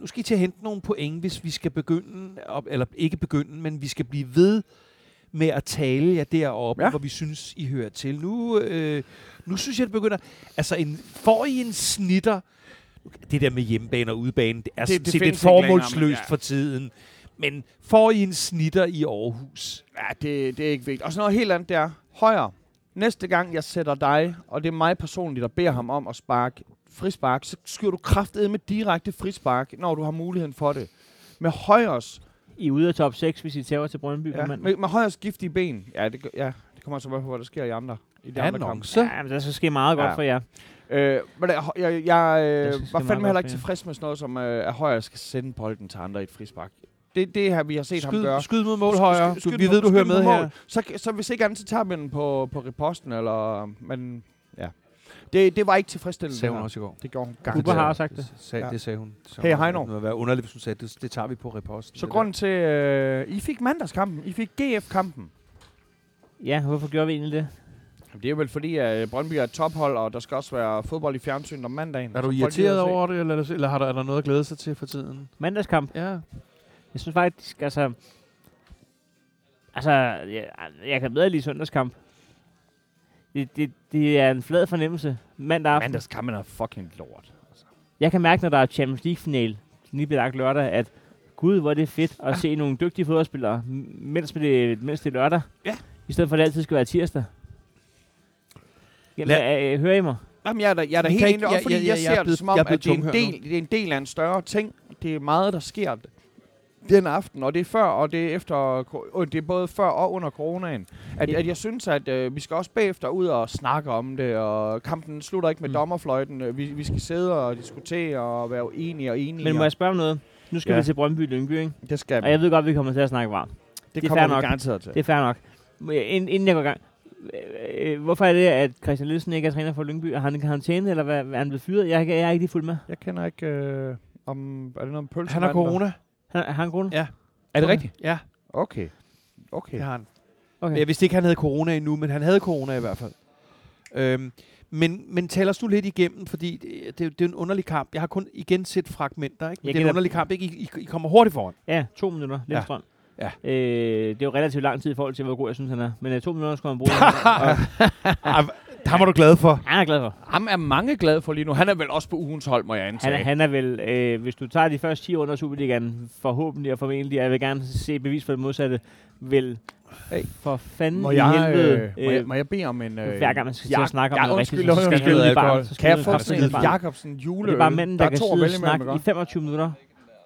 S1: nu skal I til at hente nogle point, hvis vi skal begynde, eller ikke begynde, men vi skal blive ved med at tale jer deroppe,
S2: Ja.
S1: hvor vi synes, I hører til. Nu, øh, nu synes jeg, det begynder... Altså, en, får I en snitter... Det der med hjemmebane og udebane, det er
S2: Det-
S1: det, lidt
S2: længere,
S1: formålsløst
S2: ja.
S1: for tiden. Men får I en snitter i Aarhus?
S2: Ja, det, det er ikke vigtigt. Og så noget helt andet, det er højre. Næste gang, jeg sætter dig, og det er mig personligt, der beder ham om at sparke frispark, så skyder du kraftedet med direkte frispark, når du har muligheden for det. Med højres,
S3: I er ude af top 6, hvis I tager til Brøndby på
S2: ja,
S3: mandag.
S2: med, med højres giftige ben. Ja, det, ja, det kommer så på, hvad der sker i andre. I de andre kampe.
S3: Ja, men der skal ske meget godt
S2: Ja.
S3: for jer.
S2: Øh, men jeg, jeg, jeg øh, var fandme heller ikke tilfreds med sådan noget, som øh, at højre skal sende bolden til andre i et frispark. Det, det her, vi har set ham gøre.
S1: Skyd, skyd mod mål.
S2: Skyd- skyd den
S1: vi
S2: på-
S1: ved, du
S2: skyd
S1: hører
S2: på
S1: med her.
S2: Så, så hvis ikke andet, så tager vi den på, på reposten, eller... Men ja. Det, det var ikke tilfredsstillende.
S1: Det sagde hun også i går.
S2: Det gjorde hun garanteret.
S3: har sagt det.
S1: Det sagde,
S2: Ja.
S1: det sagde hun. Så
S2: Hey, Heino.
S1: Det må være underligt, hvis hun sagde, det, det tager vi på reposten.
S2: Så grunden til... Øh, I fik mandagskampen. I fik GF-kampen.
S3: Ja, hvorfor gjorde vi egentlig det?
S2: Jamen, Det er vel fordi, at Brøndby er et tophold, og der skal også være fodbold i fjernsynet om mandagen.
S1: Er du irriteret over det, eller, eller har der, er der noget at glæde sig til for tiden?
S3: Mandagskamp.
S1: Ja.
S3: Jeg synes faktisk, altså... Altså, jeg, jeg kan bedre lide søndagskamp. Det, det, det er en flad fornemmelse. Mandag aften.
S2: Mandagskampen er fucking lort.
S3: Jeg kan mærke, når der er Champions League-final, lige bliver lagt lørdag, at gud, hvor er det fedt at se nogle dygtige fodboldspillere, mens det, mens det er lørdag.
S2: Ja.
S3: I stedet for, at det altid skal være tirsdag. Jamen,
S1: Lad-
S3: øh, hører I mig?
S2: Jamen, jeg er da, jeg er da helt
S1: kan
S2: enig, fordi
S1: jeg-
S2: jeg,
S1: jeg-
S2: jeg
S1: jeg er
S2: ser
S1: blevet-
S2: det som om, at det er, en del, det er en del af en større ting. Det er meget, der sker den aften, og det er før, og det er efter, øh, det er både før og under coronaen. At, at jeg synes, at øh, vi skal også bagefter ud og snakke om det, og kampen slutter ikke med
S1: Mm.
S2: mm. dommerfløjten. Vi, vi skal sidde og diskutere og være enige og enige.
S3: Men må
S2: og
S3: jeg spørge om noget? Nu skal
S2: Ja.
S3: vi til Brøndby Lyngby, ikke?
S2: det skal
S3: Og jeg ved godt, at vi kommer til at snakke varmt.
S2: det,
S3: det er
S2: kommer vi
S3: nok.
S2: garanteret til.
S3: Det er fair nok. Jeg- Inden, jeg går i gang. øh, øh, Hvorfor er det, at Christian Nielsen ikke er træner for Lyngby? Har han ikke karantæne, eller hvad, er han blevet fyret? Jeg, er ikke- jeg er ikke lige fuld med.
S2: Jeg kender ikke øh, om... Er det noget pølse?
S1: Han har corona.
S3: Han, har han grund?
S1: Ja.
S2: Er det rigtigt?
S1: Ja,
S2: Okay. Okay.
S1: det har han.
S3: Okay.
S1: Jeg vidste ikke, han havde corona endnu, men han havde corona i hvert fald. Øhm, men, men tal os nu lidt igennem, fordi det, det, det er en underlig kamp. Jeg har kun igen set fragmenter, ikke? Men
S3: Jeg
S1: det er en
S3: gætter-
S1: underlig kamp, ikke? I, I, I kommer hurtigt foran.
S3: Ja, to minutter. Lindstrøm.
S1: Ja.
S3: Øh, det er jo relativt lang tid i forhold til, hvor god jeg synes, han er. Men øh, to minutter skulle han bruge. og
S1: Ah, Der var du glad for.
S3: han er glad for.
S2: Ham er mange glade for lige nu. Han er vel også på ugens hold, må jeg
S3: Han,
S2: antage.
S3: er- han er vel, øh, hvis du tager de første 10 runder af Superligaen, forhåbentlig og formentlig, jeg vil gerne se bevis for det modsatte, vil
S2: Hey.
S3: for fanden
S2: må,
S3: i
S2: jeg,
S3: helvede,
S2: øh, må, jeg, må jeg bede om en... Øh,
S3: hver gang man skal til at snakke om noget rigtigt, så skal han baren, så skal
S2: Kan jeg
S3: han
S2: få sådan en. Jacobsen jule?
S3: det er bare manden, der,
S2: er
S3: kan sidde og snakke i 25 minutter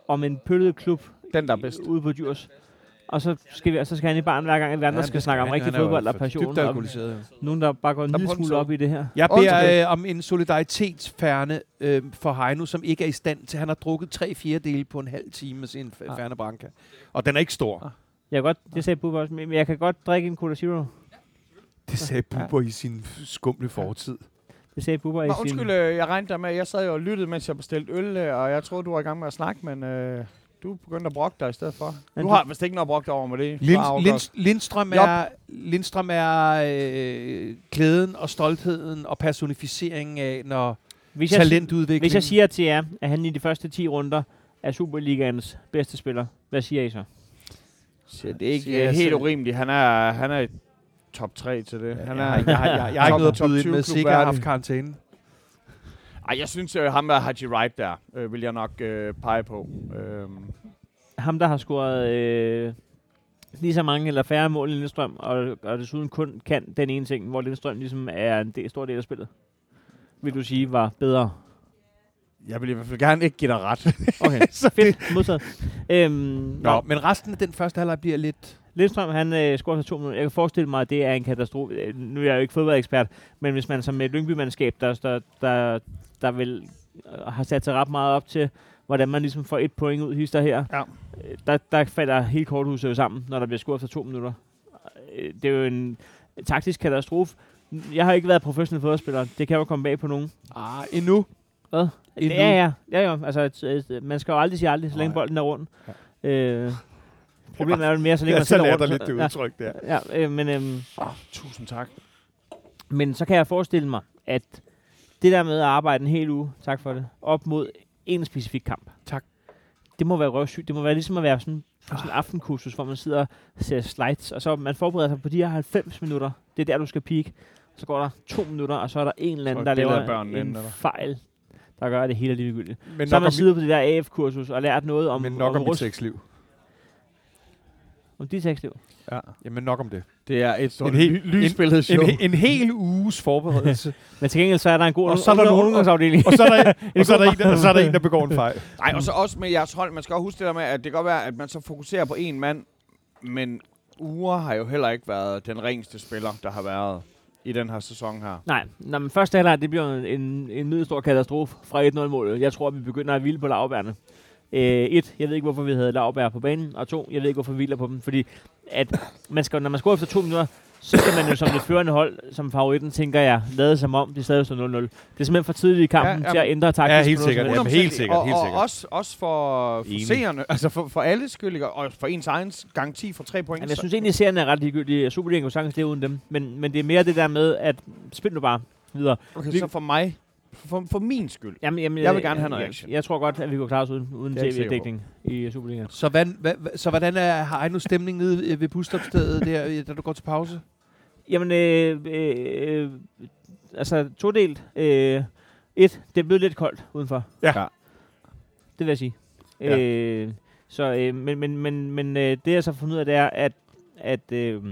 S3: om en pøllet klub
S2: Den, der er bedst.
S3: ude på Djurs. Og så skal, vi, og så skal han i baren hver gang, at vi andre skal snakke om rigtig fodbold og passion. Og nogen, der bare går en lille smule op i det her.
S1: Jeg beder øh, om en solidaritetsfærne øh, for Heino, som ikke er i stand til. Han har drukket tre fjerdedele på en halv time med sin
S2: Ah.
S1: Færne Branca. Og den er ikke stor.
S2: Ah.
S3: Jeg kan godt, det sagde Bubber også, men jeg kan godt drikke en Cola Zero.
S1: Det sagde Bubber i sin skumle fortid.
S3: Det sagde Bubber i sin...
S2: undskyld, øh, jeg regnede der med, jeg sad jo og lyttede, mens jeg bestilte øl, øh, og jeg troede, du var i gang med at snakke, men øh, du begyndte at brokke dig i stedet for.
S3: Men
S2: Du
S3: du-
S2: har vist ikke noget at brokke dig over med det.
S1: Lind, Lind. Lindstrøm
S2: Jop.
S1: er, Lindstrøm er øh, glæden og stoltheden og personificeringen af, når
S3: hvis, jeg,
S1: talentudvikling...
S3: hvis jeg siger til jer, at han i de første 10 runder er Superligaens bedste spiller, hvad siger I så?
S2: Så det er ikke
S1: Siger jeg
S2: helt
S1: selv.
S2: urimeligt. Han er, han er top 3 til det. Han
S1: jeg,
S2: er,
S1: jeg, jeg, jeg, jeg har ikke noget at
S2: top
S1: byde ind
S2: 20
S1: med.
S2: klub
S1: Sikkert har haft karantæne.
S2: Ej, jeg synes, at ham der Haji Wright der, øh, vil jeg nok øh, pege på. Øhm,
S3: Ham, der har scoret øh, lige så mange eller færre mål end Lindstrøm, og, og desuden kun kan den ene ting, hvor Lindstrøm ligesom er en del, stor del af spillet, vil du sige var bedre.
S2: jeg vil i hvert fald gerne ikke give dig ret.
S3: Okay,
S2: Så
S3: fedt, modtaget. Øhm,
S1: Nå,
S3: nå,
S1: men resten af den første halvleg bliver lidt...
S3: Lindstrøm, han øh, scorer så to minutter. Jeg kan forestille mig, at det er en katastrofe. Øh, Nu er jeg jo ikke fodboldekspert, men hvis man som et Lyngby-mandskab, der, der, der, der vil, øh, har sat sig ret meget op til, hvordan man ligesom får et point ud hister her,
S2: Ja.
S3: øh, der, der falder hele korthuset jo sammen, når der bliver scoret efter to minutter. Øh, Det er jo en taktisk katastrofe. Jeg har ikke været professionel fodboldspiller. Det kan jo komme bag på nogen.
S1: Ah, endnu.
S3: Hvad?
S1: Endnu.
S3: Ja, ja. ja, ja. Altså, man skal jo aldrig sige aldrig, så længe
S1: Nej.
S3: bolden er rundt. Øh, problemet er jo mere, så længe
S1: Ja,
S3: man
S1: så
S3: selv er
S1: der lidt det udtryk der.
S3: ja, øh, men, øhm,
S2: oh, tusind tak.
S3: men så kan jeg forestille mig, at det der med at arbejde en hel uge, tak for det, op mod en specifik kamp.
S1: Tak.
S3: Det må være røvsygt. Det må være ligesom at være sådan, sådan en aftenkursus, hvor man sidder og ser slides, og så man forbereder sig på de her 90 minutter. Det er der, du skal peak. Så går der to minutter, og så er der en eller anden,
S2: er
S3: der laver
S2: børnene
S3: en
S2: eller?
S3: fejl, der gør det hele ligegyldigt.
S1: Men
S3: Så har man
S1: om,
S3: siddet på det der AF-kursus og lært noget om,
S1: men nok om mit
S3: rust-
S1: sexliv.
S3: Om dit sexliv.
S2: Ja.
S1: Jamen nok om det.
S2: Det er et stort
S1: En hel-
S2: ly- lysbilledshow.
S1: En, en hel uges forberedelse.
S3: Men til gengæld så er der en god
S1: Og så er der nogen-
S3: ungdomsafdeling.
S1: og, så er der, og, så er der en, der, og så er der en, der begår en fejl.
S2: Nej, og så også med jeres hold. Man skal også huske det der med, at det kan godt være, at man så fokuserer på en mand, men Ure har jo heller ikke været den ringeste spiller, der har været i den her sæson her.
S3: Nej, Nå, men første halvleg, det bliver en, en middelstor katastrofe fra 1-0-målet. Jeg tror, at vi begynder at hvile på lavbærne. Øh, et, jeg ved ikke, hvorfor vi havde lavbær på banen. Og to, jeg ved ikke, hvorfor vi hviler på dem. Fordi at man skal, når man scorer efter to minutter, så skal man jo som det førende hold, som favoritten, tænker jeg, lade som om, de stadig står 0-0. Det er simpelthen for tidligt i kampen
S2: Ja, ja,
S3: til at ændre taktisk.
S1: Ja, helt sikkert. Ja, men helt sikkert,
S2: Og,
S1: helt
S2: og
S1: sikkert.
S2: også, også for, for seerne, altså for, for alle skyld, og for ens egen garanti for tre point.
S3: Jamen, jeg synes egentlig, at serien er ret ligegyldig. Superligaen kunne sagtens leve uden dem. Men, men det er mere det der med, at spil nu bare videre.
S2: okay, så for mig, for, for min skyld.
S3: Jamen, jamen,
S2: Jeg vil gerne have noget
S3: jeg,
S2: action.
S3: Jeg, jeg tror godt, at vi kunne klare os uden, uden
S2: jeg
S3: tv-dækning i Superligaen.
S1: Så, hvad, hvad, så hvordan er, har Ejno stemning nede øh, ved busstopstedet, der, øh, da du går til pause?
S3: Jamen, øh, øh, øh, altså todelt. Øh, et, det er blevet lidt koldt udenfor.
S1: Ja.
S2: Ja.
S3: Det vil jeg sige.
S1: Ja.
S3: Øh, så, øh, men men, men, men øh, det jeg så har fundet ud af, det er, at, at, øh,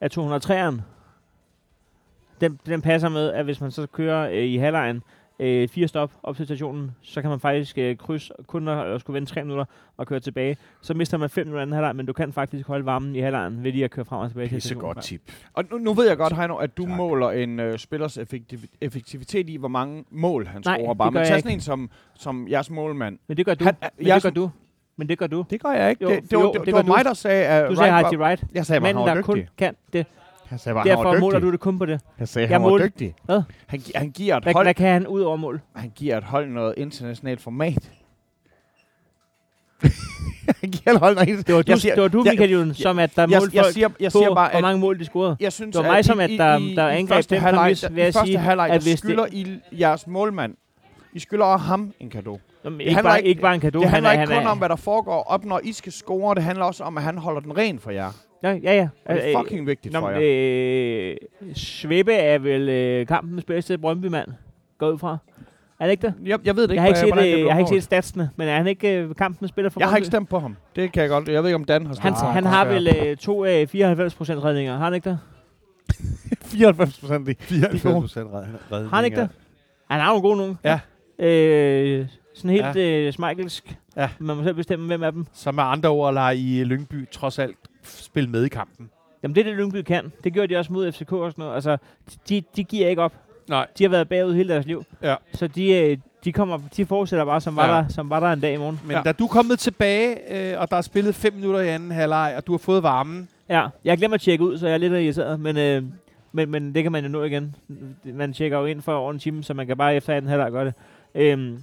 S3: at 203'eren, den, den passer med, at hvis man så kører øh, i halvlejen, øh, fire stop op til stationen, så kan man faktisk øh, krydse kun at, at skulle vente tre minutter og køre tilbage. Så mister man fem minutter anden halvleg, men du kan faktisk holde varmen i halvlejen ved lige at køre frem og tilbage til stationen.
S1: tip.
S2: Og nu, nu ved jeg godt, Heino, at du
S1: Tak.
S2: måler en øh, spillers effektiv- effektivitet i, hvor mange mål han
S3: Nej,
S2: scorer bare. Men tag
S3: ikke.
S2: sådan en som, som jeres målmand.
S3: Men det gør du.
S2: Han-
S3: men
S2: jeg
S3: det gør du. Men det gør du.
S2: Det gør jeg ikke.
S3: Jo,
S2: det, det,
S3: jo,
S2: var, det,
S3: det
S2: det var mig,
S3: du.
S2: der sagde, at
S3: Du sagde
S2: Wright
S3: Haji
S2: var,
S3: Wright.
S2: Jeg sagde, at han
S3: Manden,
S2: var
S3: der kun kan det.
S2: Jeg sagde, at han var
S3: Derfor måler
S2: dygtig.
S3: du det kun på det.
S2: Jeg sagde, at
S3: Jeg
S2: han var
S3: målte-
S2: dygtig.
S3: Hvad?
S2: Han, gi- han giver et
S3: Hvad,
S2: hold
S3: hvad kan han ud over mål?
S2: han giver et hold noget internationalt format. han giver Michael Holm. Nej,
S3: Det var du,
S2: jeg siger,
S3: det var du
S2: jeg-
S3: Michael Julen, som at der
S2: jeg,
S3: målte
S2: jeg,
S3: folk
S2: siger, jeg
S3: på,
S2: siger bare,
S3: hvor
S2: at
S3: mange mål de scorede.
S2: jeg synes,
S3: Det var mig, som
S2: i-
S3: at der-
S2: i-
S3: der
S2: i
S3: angreb den præmis, vil jeg sige,
S2: halvleg,
S3: at det-
S2: skylder I jeres målmand. I skylder også ham en gave.
S3: Jamen,
S2: det
S3: ikke, bare,
S2: ikke-
S3: ikke bare en kado.
S2: Det handler
S3: han er,
S2: ikke
S3: han
S2: kun
S3: er,
S2: om, hvad der foregår op, når I skal score. Det handler også om, at han holder den ren for jer.
S3: Ja, ja, ja.
S2: Og det er
S3: Øh,
S2: fucking vigtigt
S3: Nå,
S2: for jer.
S3: øh, Svebbe er vel øh, kampens bedste Brøndby-mand, går ud fra. Er det ikke det?
S2: Jeg, jeg ved det ikke,
S3: Jeg har ikke set,
S2: det
S3: øh, jeg har ikke set statsene, men er han ikke øh, kampens spiller for
S2: Jeg har ikke
S3: Brøndby?
S2: stemt på ham. Det kan jeg godt. Jeg ved ikke, om Dan har stemt
S3: Han,
S2: på ham.
S3: han har vel øh, to øh, 94 procent redninger, har han ikke det?
S2: 94 procent i.
S1: 94 procent redning.
S3: Har han ikke det? Han har jo gode nogen.
S1: Ja.
S3: Øh, sådan helt ja. øh, smeikelsk.
S1: Ja.
S3: Man må selv bestemme, hvem af dem.
S1: Så med andre ord lader I Lyngby trods alt spille med i kampen.
S3: Jamen det er det, Lyngby kan. Det gjorde de også mod FCK og sådan noget. Altså, de, de giver ikke op.
S1: Nej.
S3: De har været bagud hele deres liv.
S1: Ja.
S3: Så de, øh, de, kommer, de fortsætter bare, som var,
S1: Ja.
S3: der, som var der en dag i morgen.
S1: Men
S2: Ja.
S1: da du er kommet tilbage, øh, og der er spillet 5 minutter i anden halvleg, og du har fået varmen,
S3: Ja, jeg glemmer at tjekke ud, så jeg er lidt irriteret. Men, øh, men, men det kan man jo nå igen. Man tjekker jo ind for over en time, så man kan bare efter den halvleg gøre det. Øhm,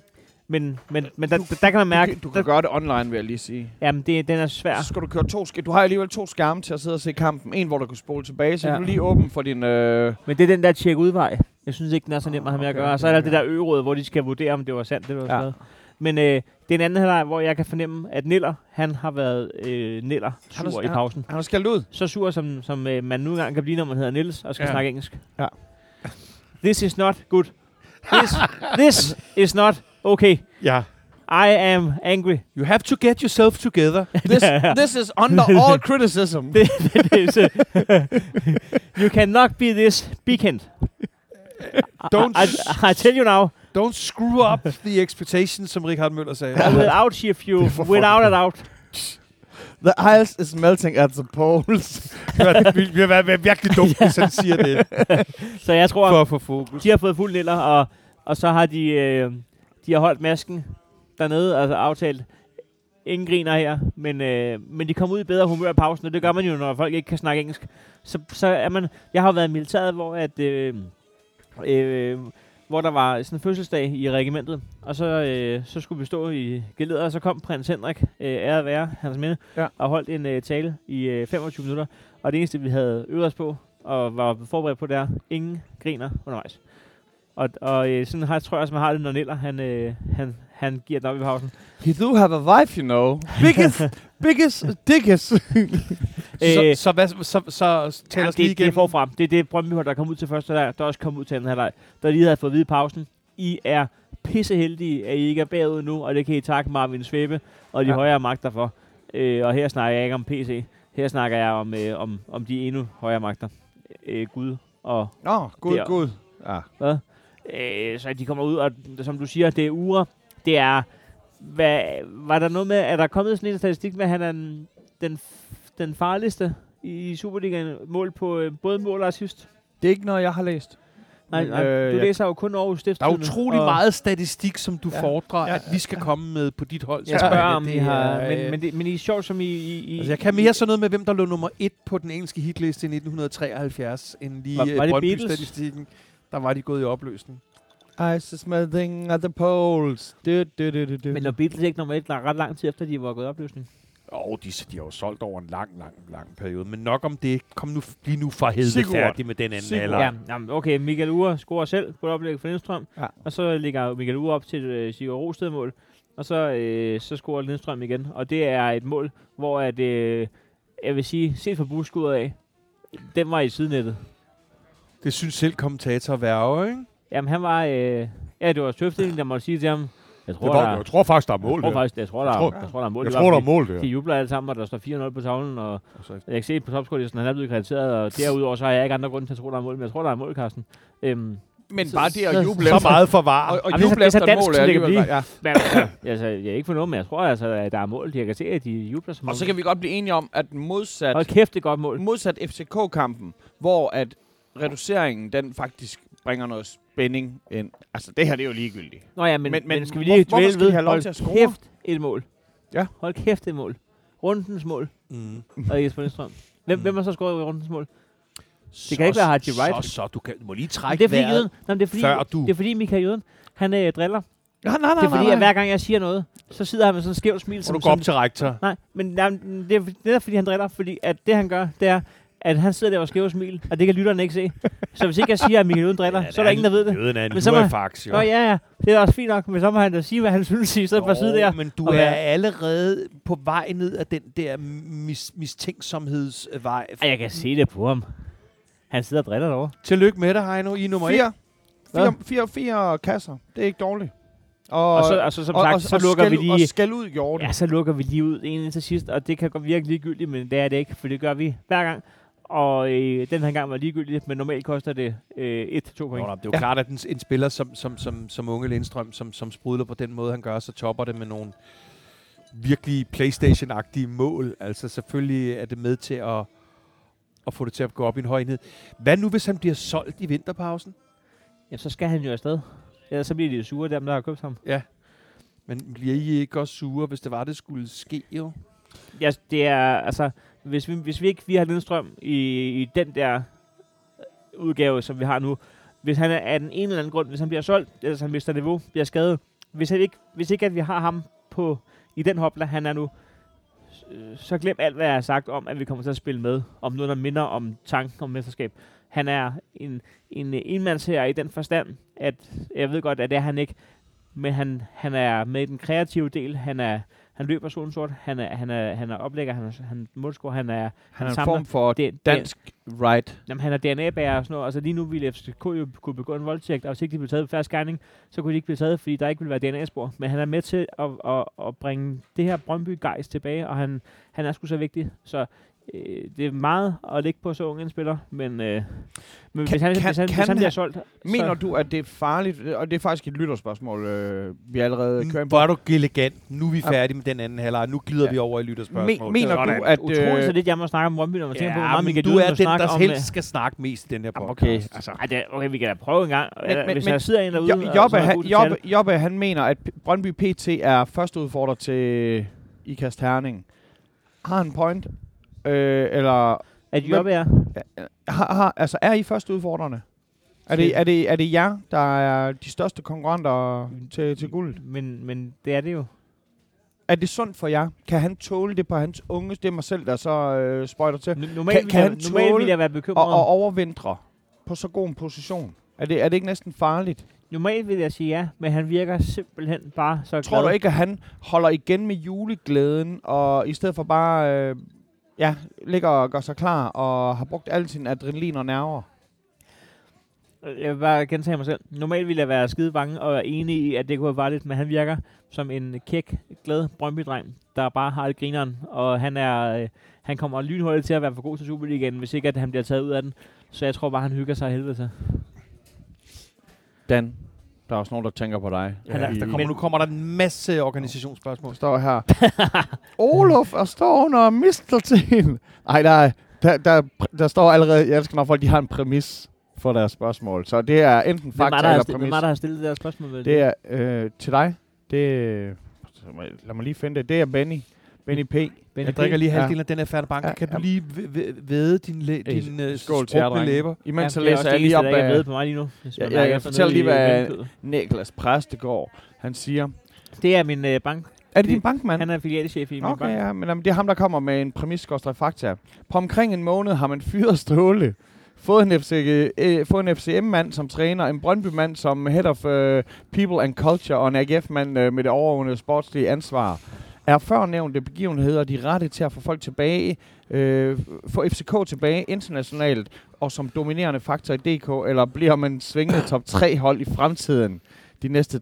S3: men, men, men der, der, kan man mærke,
S2: Du, kan- du kan gøre det online, vil jeg lige sige.
S3: jamen det, den er svær.
S2: Så skal du køre to sk- Du har alligevel to skærme til at sidde og se kampen. En, hvor du kan spole tilbage, så
S3: Ja.
S2: du lige åbne for din... Øh...
S3: Men det er den der tjekke udvej. Jeg synes ikke, den er så nem at have med at
S2: Okay,
S3: gøre. Og så er der det der ø hvor de skal vurdere, om det var sandt, det der var
S2: Ja.
S3: skrevet. Men øh, det er en anden halvleg, hvor jeg kan fornemme, at Niller, han har været øh, Niller
S2: Han er-
S3: sur i
S2: han-
S3: pausen.
S2: Han har skældt ud.
S3: Så sur, som, som øh, man nu engang kan blive, når man hedder Nils og skal
S1: Ja.
S3: snakke engelsk.
S2: Ja.
S3: This is not good. This, this is not okay.
S1: ja.
S3: I am angry.
S1: You have to get yourself together.
S2: This, this is under all criticism.
S3: det, det, så- you cannot be this beacon.
S1: Don't
S3: I, I, I tell you now,
S1: Don't screw up the expectations, som Richard Møller sagde.
S3: I will outshift you without a doubt.
S2: The ice is melting at the poles.
S1: det vil være virkelig dumt, hvis han siger det,
S3: Så jeg tror,
S1: for at få fokus.
S3: de har fået fuld niller, og, og så har de, øh, de har holdt masken dernede, altså aftalt. Ingen griner her, men, øh, men de kommer ud i bedre humør i pausen, og det gør man jo, når folk ikke kan snakke engelsk. Så, så er man, jeg har været i militæret, hvor at, øh, øh, hvor der var sådan en fødselsdag i regimentet, og så, øh, så skulle vi stå i geleder, og så kom prins Henrik, øh, æret være hans minde,
S2: Ja.
S3: og holdt en øh, tale i øh, 25 minutter, og det eneste, vi havde øvet os på, og var forberedt på, det er, ingen griner undervejs. Og, og øh, sådan har, tror jeg også, man har det, når Niller, han, øh, han, han giver den op i pausen.
S2: He do have a wife, you know. Biggest, biggest, dickest.
S1: Så,
S3: Øh,
S1: så, hvad, så, så tæl
S3: Ja,
S1: os lige
S3: det, det er forfra. Det er det Brøndby der kom ud til første halvleg, der også kom ud til anden halvleg, der lige havde fået vide pausen. I er pisseheldige, at I ikke er bagud nu, og det kan I takke Marvin Svebe og de
S2: Ja.
S3: højere magter for. Øh, og her snakker jeg ikke om PC. Her snakker jeg om, øh, om, om de endnu højere magter. Øh, Gud og
S2: Nå, gud, gud. Ja.
S3: hvad? Øh, så de kommer ud, og som du siger, det er uger. Det er... Hvad, var der noget med, at der er kommet sådan en statistik med, at han er den, den, den farligste i Superligaen mål på øh, både mål og assist?
S2: Det er ikke noget, jeg har læst.
S3: Nej,
S2: Men,
S3: nej
S2: øh,
S3: du
S2: jeg-
S3: læser jo kun Aarhus
S1: Der er
S3: Stiftstidende.
S1: utrolig
S3: og
S1: meget statistik, som du
S2: Ja.
S1: fordrer,
S2: Ja,
S1: at vi skal komme med på dit hold.
S3: Jeg spørger,
S1: Ja,
S3: om
S1: det
S3: har...
S1: er, øh,
S3: Men, men, det, men I er sjovt, som I... I, I
S1: Altså, jeg kan mere sådan noget med, hvem der lå nummer et på den engelske hitliste i 1973, end lige
S3: Var- var det
S1: var,
S3: Beatles?
S1: Brøndby-statistikken. Der var de gået i opløsning.
S2: Ice is melting at the poles. Du, du, du, du, du.
S3: Men når Beatles ikke der er ret lang tid efter, de var gået i opløsning.
S1: Åh, oh, de, de har jo solgt over en lang, lang, lang periode. Men nok om det. Kom nu, bliv nu for helvede
S2: Sigurd.
S1: færdig med den anden
S2: Sigurd.
S1: alder.
S3: Ja, jamen, okay, Michael Ure scorer selv på et oplæg for Lindstrøm,
S2: Ja.
S3: og så ligger Michael Ure op til øh, Sigurd Rosted mål, og så, øh, så scorer Lindstrøm igen, og det er et mål, hvor at, øh, jeg vil sige, set fra buskuddet af, den var i sidenettet.
S1: Det synes selv kommentator Værge, ikke?
S3: Jamen han var, øh, ja det var Tøfting, der måtte sige til ham, jeg tror,
S1: Det var,
S3: der,
S1: jeg tror faktisk, der er mål
S3: jeg tror
S1: der.
S3: faktisk, jeg tror, der,
S1: Jeg tror-
S3: jeg tror, der er mål.
S1: Jeg
S3: Det
S1: tror, der er mål der.
S3: De jubler alle sammen, og der står 4-0 på tavlen, og
S1: Og så-
S3: jeg kan se på topskolisten, han er blevet krediteret, og derudover så har jeg ikke andre grunde til at tro, der er mål, men jeg tror, der er mål, Carsten. Øhm,
S2: Men
S3: Så-
S2: bare det at
S3: så-
S2: juble
S1: Så
S2: efter-
S1: meget for var.
S2: Og, og
S3: Jamen, det er så-
S2: juble
S3: det er så
S2: efter et
S3: dansk,
S2: mål er
S3: det kan
S2: alligevel...
S3: blive.
S2: Ja.
S3: Men, altså, jeg er ikke for noget, men jeg tror altså, at der er mål. Jeg kan se, at de jubler som
S2: Og så kan vi godt blive enige om, at modsat,
S3: Hold kæft, det er godt mål.
S2: modsat FCK-kampen, hvor at reduceringen, den faktisk bringer noget spænding ind. Altså, det her, det er jo ligegyldigt.
S3: Nå ja, men, men,
S2: Men-
S3: skal vi
S2: hvor-
S3: lige
S2: hvorfor
S3: dvæle ved,
S2: have lov
S3: hold kæft et mål.
S2: Ja.
S3: Hold kæft et mål. Rundens mål.
S1: Mm.
S3: Og Jesper Lindstrøm. Hvem,
S1: Mm.
S3: hvem har så scoret i rundens mål?
S1: Det
S3: kan ikke være Haji Wright.
S1: Så, så, du, kan, du må lige trække
S3: det er fordi,
S1: vejret,
S3: Jøden, nej, det er fordi,
S1: før du...
S3: det er fordi Michael Jøden, han øh, driller.
S2: Nej, nej,
S3: Det er fordi, at hver gang jeg siger noget, så sidder han med sådan en skæv smil.
S1: Og
S3: Som,
S1: du går op
S3: som,
S1: til rektor.
S3: nej, men jamen, det, er, det er fordi, han driller. Fordi at det, han gør, det er, at han sidder der og skæver smil, og det kan lytterne ikke se. Så hvis ikke jeg siger, at Michael Uden driller, så er der ingen, der ved det.
S1: Jøden er en
S3: Men så må-
S1: lurfax, jo.
S3: Nå ja, ja, det er også fint nok, men så må han da sige, hvad han synes i stedet for at sidde der.
S1: men du
S3: og
S1: er
S3: være-
S1: allerede på vej ned ad den der mis- mistænksomhedsvej.
S3: Ej, jeg kan se det på ham. Han sidder og driller derovre.
S1: Tillykke med dig, Heino. I er nummer et.
S2: Fire,
S3: Hvad?
S2: fire, fire, fire kasser. Det er ikke dårligt. Og,
S3: Og så, og så som sagt, så lukker
S2: skal,
S3: vi
S2: Og
S3: lige...
S2: skal ud det.
S3: Ja, så lukker vi lige ud en til sidst, og det kan godt virke ligegyldigt, men det er det ikke, for det gør vi hver gang. Og øh, den her gang var ligegyldigt, men normalt koster det øh, 1-2 point.
S1: Nå, det er jo
S2: Ja.
S1: ja. klart, at en, en spiller som, som, som, som unge Lindstrøm, som, som sprudler på den måde, han gør, så topper det med nogle virkelig Playstation-agtige mål. Altså selvfølgelig er det med til at, at få det til at gå op i en høj enhed. Hvad nu, hvis han bliver solgt i vinterpausen?
S3: Ja, så skal han jo afsted. Ellers så bliver de jo sure, dem der har købt ham.
S1: Men bliver I ikke også sure, hvis det var, det skulle ske jo?
S3: Ja, det er, altså, hvis vi, hvis vi ikke vi har Lindstrøm i, i den der udgave, som vi har nu, hvis han er af den ene eller anden grund, hvis han bliver solgt, eller han mister niveau, bliver skadet, hvis, han ikke, hvis ikke at vi har ham på, i den hopla, han er nu, så glem alt, hvad jeg har sagt om, at vi kommer til at spille med, om noget, der minder om tanken om mesterskab. Han er en, en enmandsherre i den forstand, at jeg ved godt, at det er han ikke, men han, han er med i den kreative del, han er han løber solen sort, han er, han er, han er oplægger, han er, han er målscorer, han er,
S2: Han er en
S3: samler-
S2: form for
S3: det,
S2: dansk right.
S3: Jamen, han er DNA-bærer og sådan noget. Altså lige nu ville FCK jo kunne begå en voldtægt, og hvis ikke de blev taget ved færdig gerning, så kunne de ikke blive taget, fordi der ikke ville være DNA-spor. Men han er med til at, at, at bringe det her brøndby gejs tilbage, og han, han er sgu så vigtig. Så øh, det er meget at lægge på så ung en spiller, men, øh, men
S2: Kan-
S3: hvis han,
S2: kan-
S3: hvis han,
S2: kan
S3: hvis han bliver solgt,
S2: Mener
S3: så,
S2: du, at det er farligt? Og det er faktisk et lytterspørgsmål, øh, vi allerede kører.
S1: Hvor er du elegant. Nu er vi færdige med den anden halvleg. Nu glider
S2: Ja.
S1: vi over i lytterspørgsmål.
S2: Men- mener
S1: Sådan.
S2: du, at...
S3: utroligt så lidt, jeg må snakke om Brøndby, når man tænker på, hvor
S1: Ja,
S3: meget
S1: du er den, der helst
S3: øh,
S1: skal snakke mest i den her podcast.
S2: okay, altså.
S3: Ej, det, okay, vi kan da prøve en gang.
S2: Men-
S3: Men, hvis
S2: men-
S3: der sidder en derude,
S2: Jobbe, han, Jobbe. Jobbe, han mener, at Brøndby PT er første udfordrer til IKAST Herning. Har han en point? Øh, eller
S3: At Jobbe er...
S2: har, har, altså, er I første udfordrerne? Er det, er, det, er det jer, der er de største konkurrenter til, til guld?
S3: Men, men det er det jo.
S2: Er det sundt for jer? Kan han tåle det på hans unge? Det er mig selv, der så øh, sprøjter til.
S3: N- Normalt,
S2: Kan- kan
S3: jeg,
S2: han
S3: normalt
S2: tåle
S3: vil jeg være
S2: Og,
S3: bekymret.
S2: og overvintre på så god en position. Er det, er det ikke næsten farligt?
S3: Normalt vil jeg sige ja, men han virker simpelthen bare så
S2: Tror
S3: glad.
S2: du ikke, at han holder igen med juleglæden, og i stedet for bare øh, ja, ligger og gør sig klar, og har brugt al sin adrenalin og nerver?
S3: Jeg vil bare gentage mig selv. Normalt ville jeg være skide bange og er enig i, at det kunne være farligt, men han virker som en kæk, glad Brøndby-dreng, der bare har et grineren, og han er... Øh, han kommer lynhurtigt til at være for god til Superligaen, hvis ikke at han bliver taget ud af den. Så jeg tror bare, han hygger sig af helvede til.
S2: Dan, der er også nogen, der tænker på dig.
S1: Ja,
S3: er-
S1: der kommer,
S3: men-
S1: nu kommer der en masse organisationsspørgsmål.
S2: står her. Olof er står under mistelten. Nej, der, er- der, der, der står allerede, jeg elsker når folk, de har en præmis for deres spørgsmål. Så det er enten fakta eller præmis.
S3: hvem er der har stillet det der spørgsmål? Med
S2: Det er øh, til dig. Det lad mig lige finde det. Det er Benny. Benny P.
S3: Benny
S1: Jeg drikker lige
S2: Ja.
S1: halvdelen af den her færdige bank.
S2: Ja,
S1: Kan du
S2: ja.
S1: lige v- v- væde din, læ-
S2: Hey,
S1: din uh,
S2: skål til
S1: læber?
S2: Imens så
S3: er
S2: læser jeg
S3: det
S2: lige op
S3: der ikke er ved
S2: af
S3: på mig lige nu.
S2: Ja, ja,
S3: mærker
S2: jeg
S3: efter
S2: fortæller lige, hvad-. Niklas Præstegård. Han siger,
S3: Det er min øh, bank.
S2: er det din
S3: Det-
S2: bankmand?
S3: Han er filialchef i min
S2: Okay,
S3: bank.
S2: ja, men jamen, det er ham, der kommer med en præmis fakta. På omkring en måned har man fyret Ståle, fået en, FC, øh, fået en FCM-mand som træner, en Brøndby-mand som head of uh, people and culture, og en AGF-mand uh, med det overordnede sportslige ansvar. Er førnævnte begivenheder de rette til at få folk tilbage, øh, få FCK tilbage internationalt og som dominerende faktor i DK, eller bliver man svingende top 3 hold i fremtiden de næste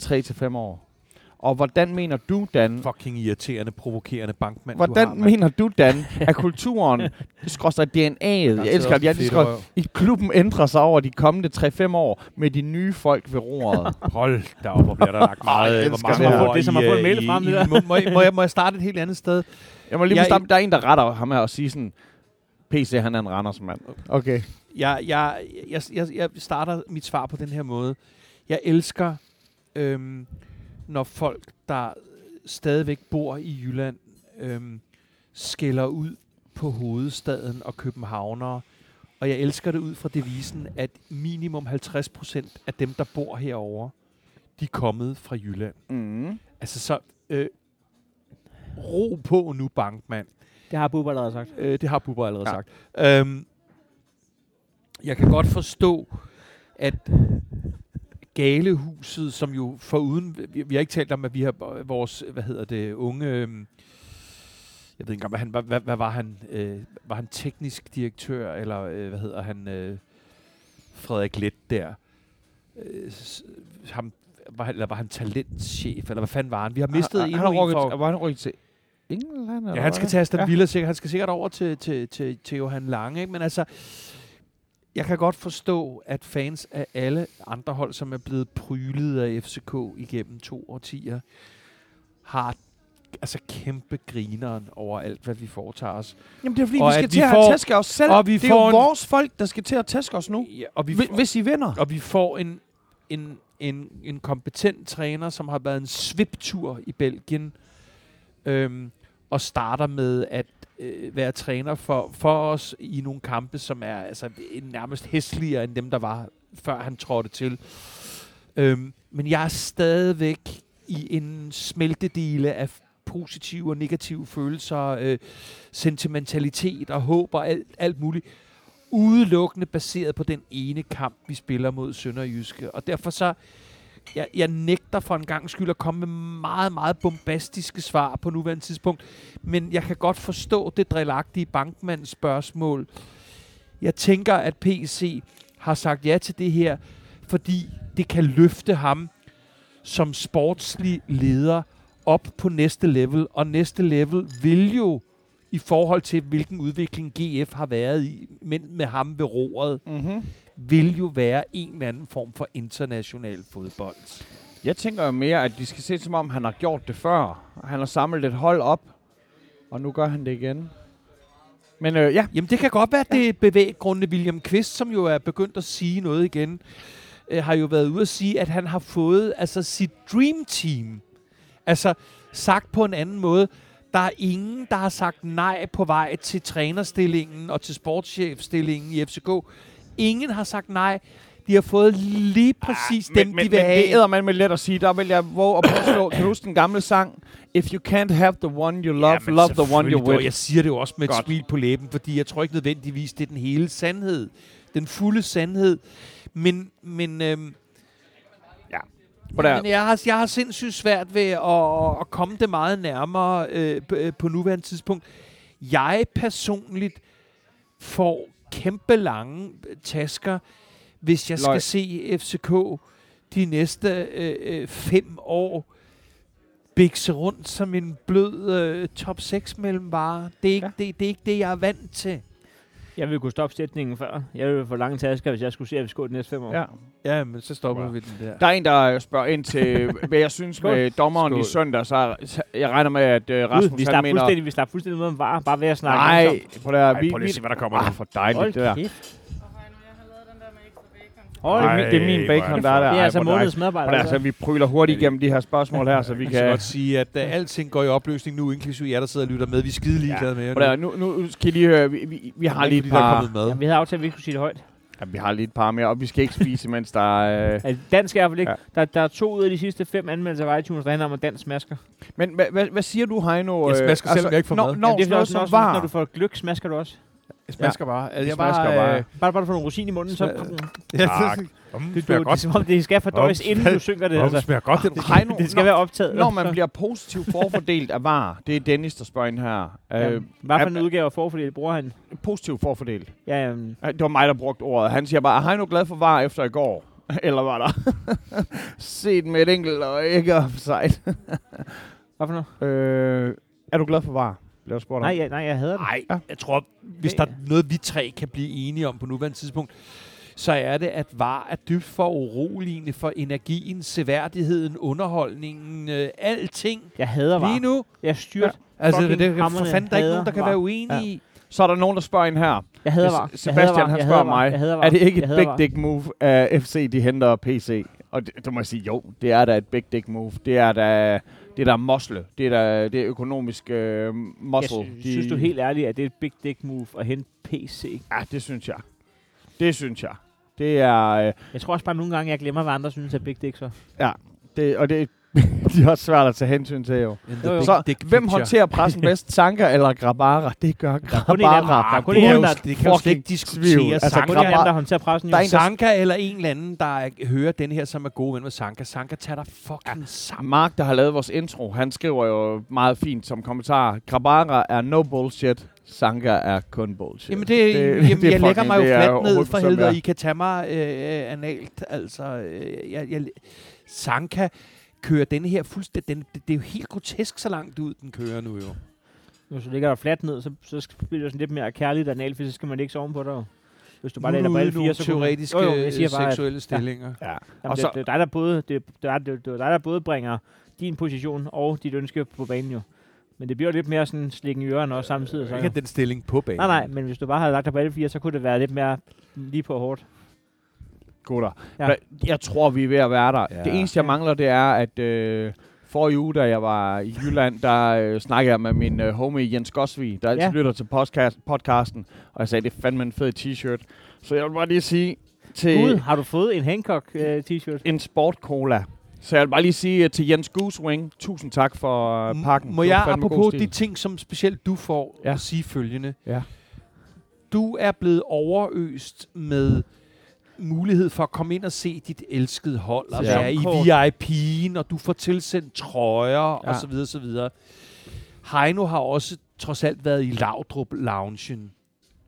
S2: 3-5 år? Og hvordan mener du, Dan,
S1: Fucking irriterende, provokerende bankmand, du har,
S2: Hvordan mener du, Dan, at kulturen, skråstrej DNA'et, jeg elsker, at jeg skrev, i klubben ændrer sig over de kommende 3-5 år med de nye folk ved roret?
S1: Hold da op, hvor bliver der lagt meget.
S2: jeg
S1: hvor
S2: elsker
S1: mange
S2: det
S3: Det er som at få en
S1: øh,
S3: mail frem, det
S1: i-. Må, må, jeg, må, jeg, må jeg starte et helt andet sted?
S2: Jeg må lige
S1: Jeg-
S2: bestemme, der er en, der retter ham her og sige sådan, PC, han er en Randersmand. Okay.
S1: Jeg, jeg, jeg, jeg, jeg starter mit svar på den her måde. Jeg elsker, øhm, når folk, der stadigvæk bor i Jylland, øhm, skælder ud på hovedstaden og københavnere. Og jeg elsker det ud fra devisen, at minimum 50% af dem, der bor herover, de er kommet fra Jylland.
S2: Mm.
S1: Altså så, øh, ro på nu, bankmand.
S3: Det har Bubber allerede sagt.
S1: Øh, det har Bubber allerede
S2: Ja.
S1: ja. sagt. Øhm, jeg kan godt forstå, at Galehuset, som jo foruden... Vi, vi har ikke talt om, at vi har vores, hvad hedder det, unge... øhm, Jeg ved ikke engang, hvad, han, hvad, hvad, var han? Øh, var han teknisk direktør, eller øh, hvad hedder han? Øh, Frederik Let der. Øh, ham, var, han- eller var han talentchef, eller hvad fanden var han? Vi har mistet
S2: han,
S1: endnu
S2: han
S1: en
S2: rykket,
S1: for...
S2: Var han rykket til England?
S1: Ja,
S2: eller
S1: han skal til Aston
S2: Ja.
S1: Villa sikkert. Han skal sikkert over til, til, til, til Johan Lange. Ikke? Men altså, jeg kan godt forstå, at fans af alle andre hold, som er blevet prylet af FCK igennem to årtier, har altså kæmpe grineren over alt, hvad vi foretager os.
S2: Jamen det er fordi,
S1: Og
S2: vi skal
S1: at
S2: til
S1: vi
S2: at
S1: får-
S2: tæske os selv.
S1: og vi
S2: det er jo
S1: en-
S2: vores folk, der skal til at tæske os nu.
S1: Ja, og, vi får,
S2: Hvis I vinder.
S1: og vi får en, en, en, en kompetent træner, som har været en sviptur i Belgien, øhm, og starter med at øh, være træner for, for os i nogle kampe, som er altså, nærmest hæsligere end dem, der var, før han trådte til. Øhm, men jeg er stadigvæk i en smeltedele af positive og negative følelser, øh, sentimentalitet og håb og alt, alt muligt udelukkende baseret på den ene kamp, vi spiller mod Sønderjyske. Og derfor så, jeg, jeg nægter for en gang skyld at komme med meget, meget bombastiske svar på nuværende tidspunkt. Men jeg kan godt forstå det drillagtige bankmands spørgsmål. Jeg tænker, at PC har sagt ja til det her, fordi det kan løfte ham som sportslig leder op på næste level. Og næste level vil jo i forhold til, hvilken udvikling GF har været i, men med ham ved roret,
S2: Mm-hmm
S1: vil jo være en eller anden form for international fodbold.
S2: Jeg tænker jo mere, at de skal se som om, han har gjort det før. Han har samlet et hold op, og nu gør han det igen. Men øh, ja,
S1: Jamen det kan godt være, at det er bevæggrundene. William Kvist, som jo er begyndt at sige noget igen, øh, har jo været ude at sige, at han har fået altså sit dream team. Altså sagt på en anden måde, der er ingen, der har sagt nej på vej til trænerstillingen og til sportschefstillingen i FCK. Ingen har sagt nej. De har fået lige præcis dem,
S2: Ah, men,
S1: de vil
S2: men,
S1: have.
S2: det æder man med let at sige. Der vil jeg våge at påstå, kan du huske den gamle sang? If you can't have the one you love,
S1: Jamen,
S2: love the one
S1: dog.
S2: with.
S1: Jeg siger det jo også med
S2: Godt.
S1: et smil på læben, fordi jeg tror ikke nødvendigvis, det er den hele sandhed. Den fulde sandhed. Men, men, øhm,
S2: der.
S1: men jeg, har, jeg har sindssygt svært ved at, at komme det meget nærmere øh, på, øh, på nuværende tidspunkt. Jeg personligt får kæmpe lange øh, tasker, hvis jeg skal
S2: Løg.
S1: se FCK de næste øh, øh, fem år bikse rundt som en blød øh, top 6 mellem varer. Det er, ikke,
S2: Ja.
S1: det, det er ikke det, jeg er vant til.
S3: Jeg ville kunne stoppe sætningen før. Jeg ville få lange tasker, hvis jeg skulle se FCK de næste fem år.
S2: Ja.
S1: Ja, men så stopper
S2: Ja.
S1: vi den der.
S2: Der er en, der spørger ind til, hvad jeg synes
S3: Skål.
S2: med dommeren
S1: Skål.
S2: i søndag, så jeg regner med, at uh, Rasmus
S3: vi
S2: han mener...
S3: fuldstændig, vi slap fuldstændig ud om var, bare ved at snakke.
S2: Nej, prøv der,
S1: Ej,
S2: vi,
S1: prøv lige
S2: vi,
S1: at se, hvad der kommer
S2: ah, for dejligt, det der.
S3: kæft.
S2: Hold, det, er min- det er min bacon, der er der.
S3: Det er altså månedens medarbejder.
S2: Prøv der, så vi pryler hurtigt igennem de her spørgsmål her, så vi
S1: kan
S2: kan...
S1: godt sige, at uh, alting går i opløsning nu, inklusive jer, der sidder og lytter med. Vi er skide ligeglade med jer
S2: der, nu, nu skal I lige høre, vi, vi, vi har lige et par...
S1: kommet mad.
S3: Ja, vi havde aftalt, at vi ikke skulle sige det højt.
S2: Ja, vi har lige et par mere, og vi skal ikke spise, mens der er... Øh...
S3: Altså, dansk er i hvert fald ikke.
S2: Ja.
S3: Der, der er to ud af de sidste fem anmeldelser af iTunes, der handler om, at dansk smasker.
S2: Men hvad, hvad, hvad siger du, Heino?
S1: Jeg smasker selvom jeg ikke får
S2: når,
S1: mad.
S2: Når,
S3: Jamen, det er også, også,
S2: var...
S3: når du får gløk, smasker du også.
S1: Jeg smasker bare. Altså,
S2: Det
S1: jeg
S2: smasker
S1: bare,
S2: bare.
S1: øh,
S3: Bare, bare får nogle rosin i munden, så...
S1: Ja,
S2: Tak.
S1: det, det,
S3: Det,
S1: det
S3: du,
S1: smager
S3: det, er
S1: godt.
S3: som om, det skal fordøjes, inden du synger det.
S1: Om, det
S3: Altså.
S1: smager godt. Den
S2: Heino,
S3: Det skal
S2: når,
S3: være optaget.
S2: når man bliver positivt forfordelt af var, det er Dennis, der spørger ind her.
S3: Ja,
S2: Øh,
S3: hvad for en udgave af forfordel bruger han?
S2: positivt forfordelt.
S3: Ja, um,
S2: Ja, Det var mig, der brugte ordet. Han siger bare, er Heino glad for var efter i går? Eller var der? Set med et enkelt og ikke offside.
S3: hvad for noget?
S2: øh, er du glad for var? Bliver jeg spurgt om.
S3: Nej, ja, nej, jeg hader det.
S1: Nej, jeg tror, hvis der er noget, vi tre kan blive enige om på nuværende tidspunkt, så er det, at VAR er dybt for uroligende for energien, seværdigheden, underholdningen, øh, alting.
S3: Jeg hader var.
S1: Lige nu.
S3: Jeg styrt.
S1: Altså,
S3: Fucking
S1: det, det, for fanden, der er ikke
S3: hader
S1: nogen, der kan
S3: VAR.
S1: være uenige
S2: Ja.
S1: i.
S2: Så er der nogen, der spørger ind her.
S3: Jeg hader var.
S2: Sebastian, han spørger mig,
S3: Jeg hader var.
S2: Er det ikke
S3: Jeg
S2: et
S3: hader
S2: big dick move af FC, de henter PC? Og det, du må jeg sige, jo, det er da et big dick move. Det er da, det er da mosle. Det er da det er økonomisk øh, muscle.
S3: Jeg sy- synes du helt ærligt, at det er et big dick move at hente PC?
S2: Ja, det synes jeg. Det synes jeg. Det er, øh,
S3: Jeg tror også bare nogle gange, jeg glemmer, hvad andre synes er big dick så.
S2: det Det, og det, de er også svært at tage hensyn til, jo.
S3: Jo.
S2: Så
S1: big
S2: hvem håndterer pressen bedst? Sanka eller Grabara? Det gør
S3: dem, der er
S2: Grabara.
S3: kun en der-
S1: det kan jo slet ikke diskutere. Altså,
S2: Altså,
S3: kun en der håndterer pressen.
S2: Der er en,
S1: Sanka eller en eller anden, der hører den her, som er god ven med Sanka. Sanka tager dig fucking sammen.
S2: Mark, der har lavet vores intro, han skriver jo meget fint som kommentar. Grabara er no bullshit. Sanka er kun bullshit.
S1: Jamen, det, det, jamen
S2: det
S1: jeg lægger mig jo fladt ned for
S2: 100%
S1: helvede,
S2: ja.
S1: I kan tage mig øh, analt. Altså, øh, jeg, jeg, Sanka kører den her fuldstændig... Den, det, det er jo helt grotesk, så langt ud den kører nu jo.
S3: Hvis du ligger der fladt ned, så, så bliver det sådan lidt mere kærligt anal, for så skal man ikke sove på dig. Hvis du bare
S1: er
S3: lægger på alle fire, så kunne man-
S1: teoretiske
S3: Jo, jo, jeg siger bare, at-
S1: seksuelle stillinger.
S2: Ja.
S3: Jamen,
S2: Og
S3: det,
S2: så-
S3: det, er dig, der både, det, det, er, det, det er dig, der både bringer din position og dit ønske på banen jo. Men det bliver lidt mere sådan slikken i ørerne også samtidig. Så,
S1: Ikke den stilling på banen.
S3: Nej, nej, men hvis du bare havde lagt dig på alle fire, så kunne det være lidt mere lige på hårdt.
S2: Gutter.
S3: Ja.
S2: Jeg tror, vi er ved at være der.
S1: Ja.
S2: Det eneste, jeg mangler, det er, at øh, for i uge, da jeg var i Jylland, der øh, snakkede jeg med min øh, homie Jens Gosvig, der altid
S3: Ja.
S2: lytter til podcast, podcasten, og jeg sagde, det er fandme en fed t-shirt. Så jeg vil bare lige sige til
S3: Gud, har du fået en Hancock øh, t-shirt?
S2: en sport cola. Så jeg vil bare lige sige uh, til Jens Goosewing, tusind tak for uh, pakken.
S1: Må jeg, apropos de ting, som specielt du får, ja.
S2: Ja.
S1: sige følgende.
S2: Ja.
S1: Du er blevet overøst med mulighed for at komme ind og se dit elskede hold, og
S2: Ja.
S1: være i VIP'en, og du får tilsendt trøjer, ja. Så videre, så videre. Heino har også trods alt været i Laudrup Loungen.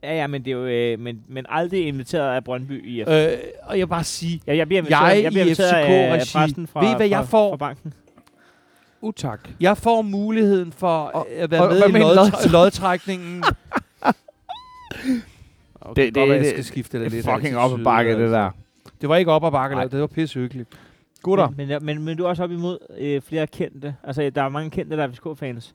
S3: Ja, ja, men det er jo, øh, men, men aldrig inviteret af Brøndby i. Øh,
S1: Øh, og jeg vil bare sige,
S3: ja, jeg bliver inviteret,
S1: jeg
S3: jeg bliver
S1: i
S3: inviteret af, af
S1: FCK-regi,
S3: fra,
S1: ved I, hvad jeg
S3: fra,
S1: får?
S3: fra banken.
S2: Utak.
S1: jeg får muligheden for
S2: Og-
S1: at være
S2: og
S1: med i lodtrækningen. Okay,
S2: Det-
S1: det, det,
S2: det-
S1: jeg
S2: det-
S1: skal skifte det
S2: Det
S1: lidt.
S2: er fucking
S1: altid
S2: op ad bakke, det
S1: altså.
S2: der.
S1: Det var ikke op ad bakke, det var pissehyggeligt.
S2: Gutter.
S3: Men, men, men, men du er også op imod øh, flere kendte. Altså, der er mange kendte, der er FCK-fans.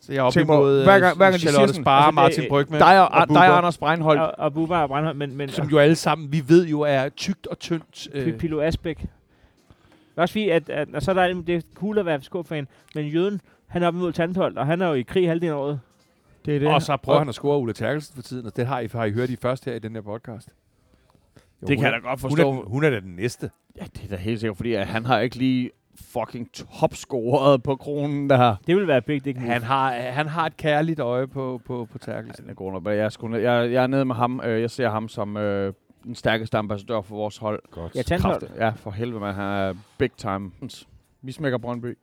S1: Så jeg er oppe imod
S2: hver gang- hver gang de
S1: Charlotte
S2: sådan,
S1: Spar,
S3: altså,
S1: altså, Martin Brygman
S2: Dig og,
S1: og
S2: dig
S1: Bubber,
S2: og Anders Breinholt.
S3: Og, og Bubba og Brandholm, men, men
S1: som jo alle sammen, vi ved jo, er tykt og tyndt.
S3: øh.
S1: Øh,
S3: Pilo Asbæk. Det er også fordi, at, at, at så er der, det er cool at være FCK-fan, men Jøden, han er oppe imod Tandholt, og han er jo i krig halvdelen af året.
S2: Det er det.
S1: og så prøver han at score Ulla Terkelsen for tiden, og det har I, har I hørt i først her i den her podcast. Jo,
S2: Det
S1: hun
S2: kan jeg da godt
S1: hun
S2: forstå.
S1: er, hun er da den næste.
S2: Ja, det er da helt sikkert, fordi at han har ikke lige fucking topscoret på kronen der.
S3: Det vil være big dick move.
S1: Han har, han har et kærligt øje på, på, på Terkelsen.
S2: Den er jeg, er ned- jeg, jeg er nede med ham. Øh, Jeg ser ham som øh, den stærkeste ambassadør for vores hold.
S1: Godt.
S3: Ja, Tandholt.
S2: Kraft- Ja, for helvede, man. Han er big time. Vi smækker Brøndby.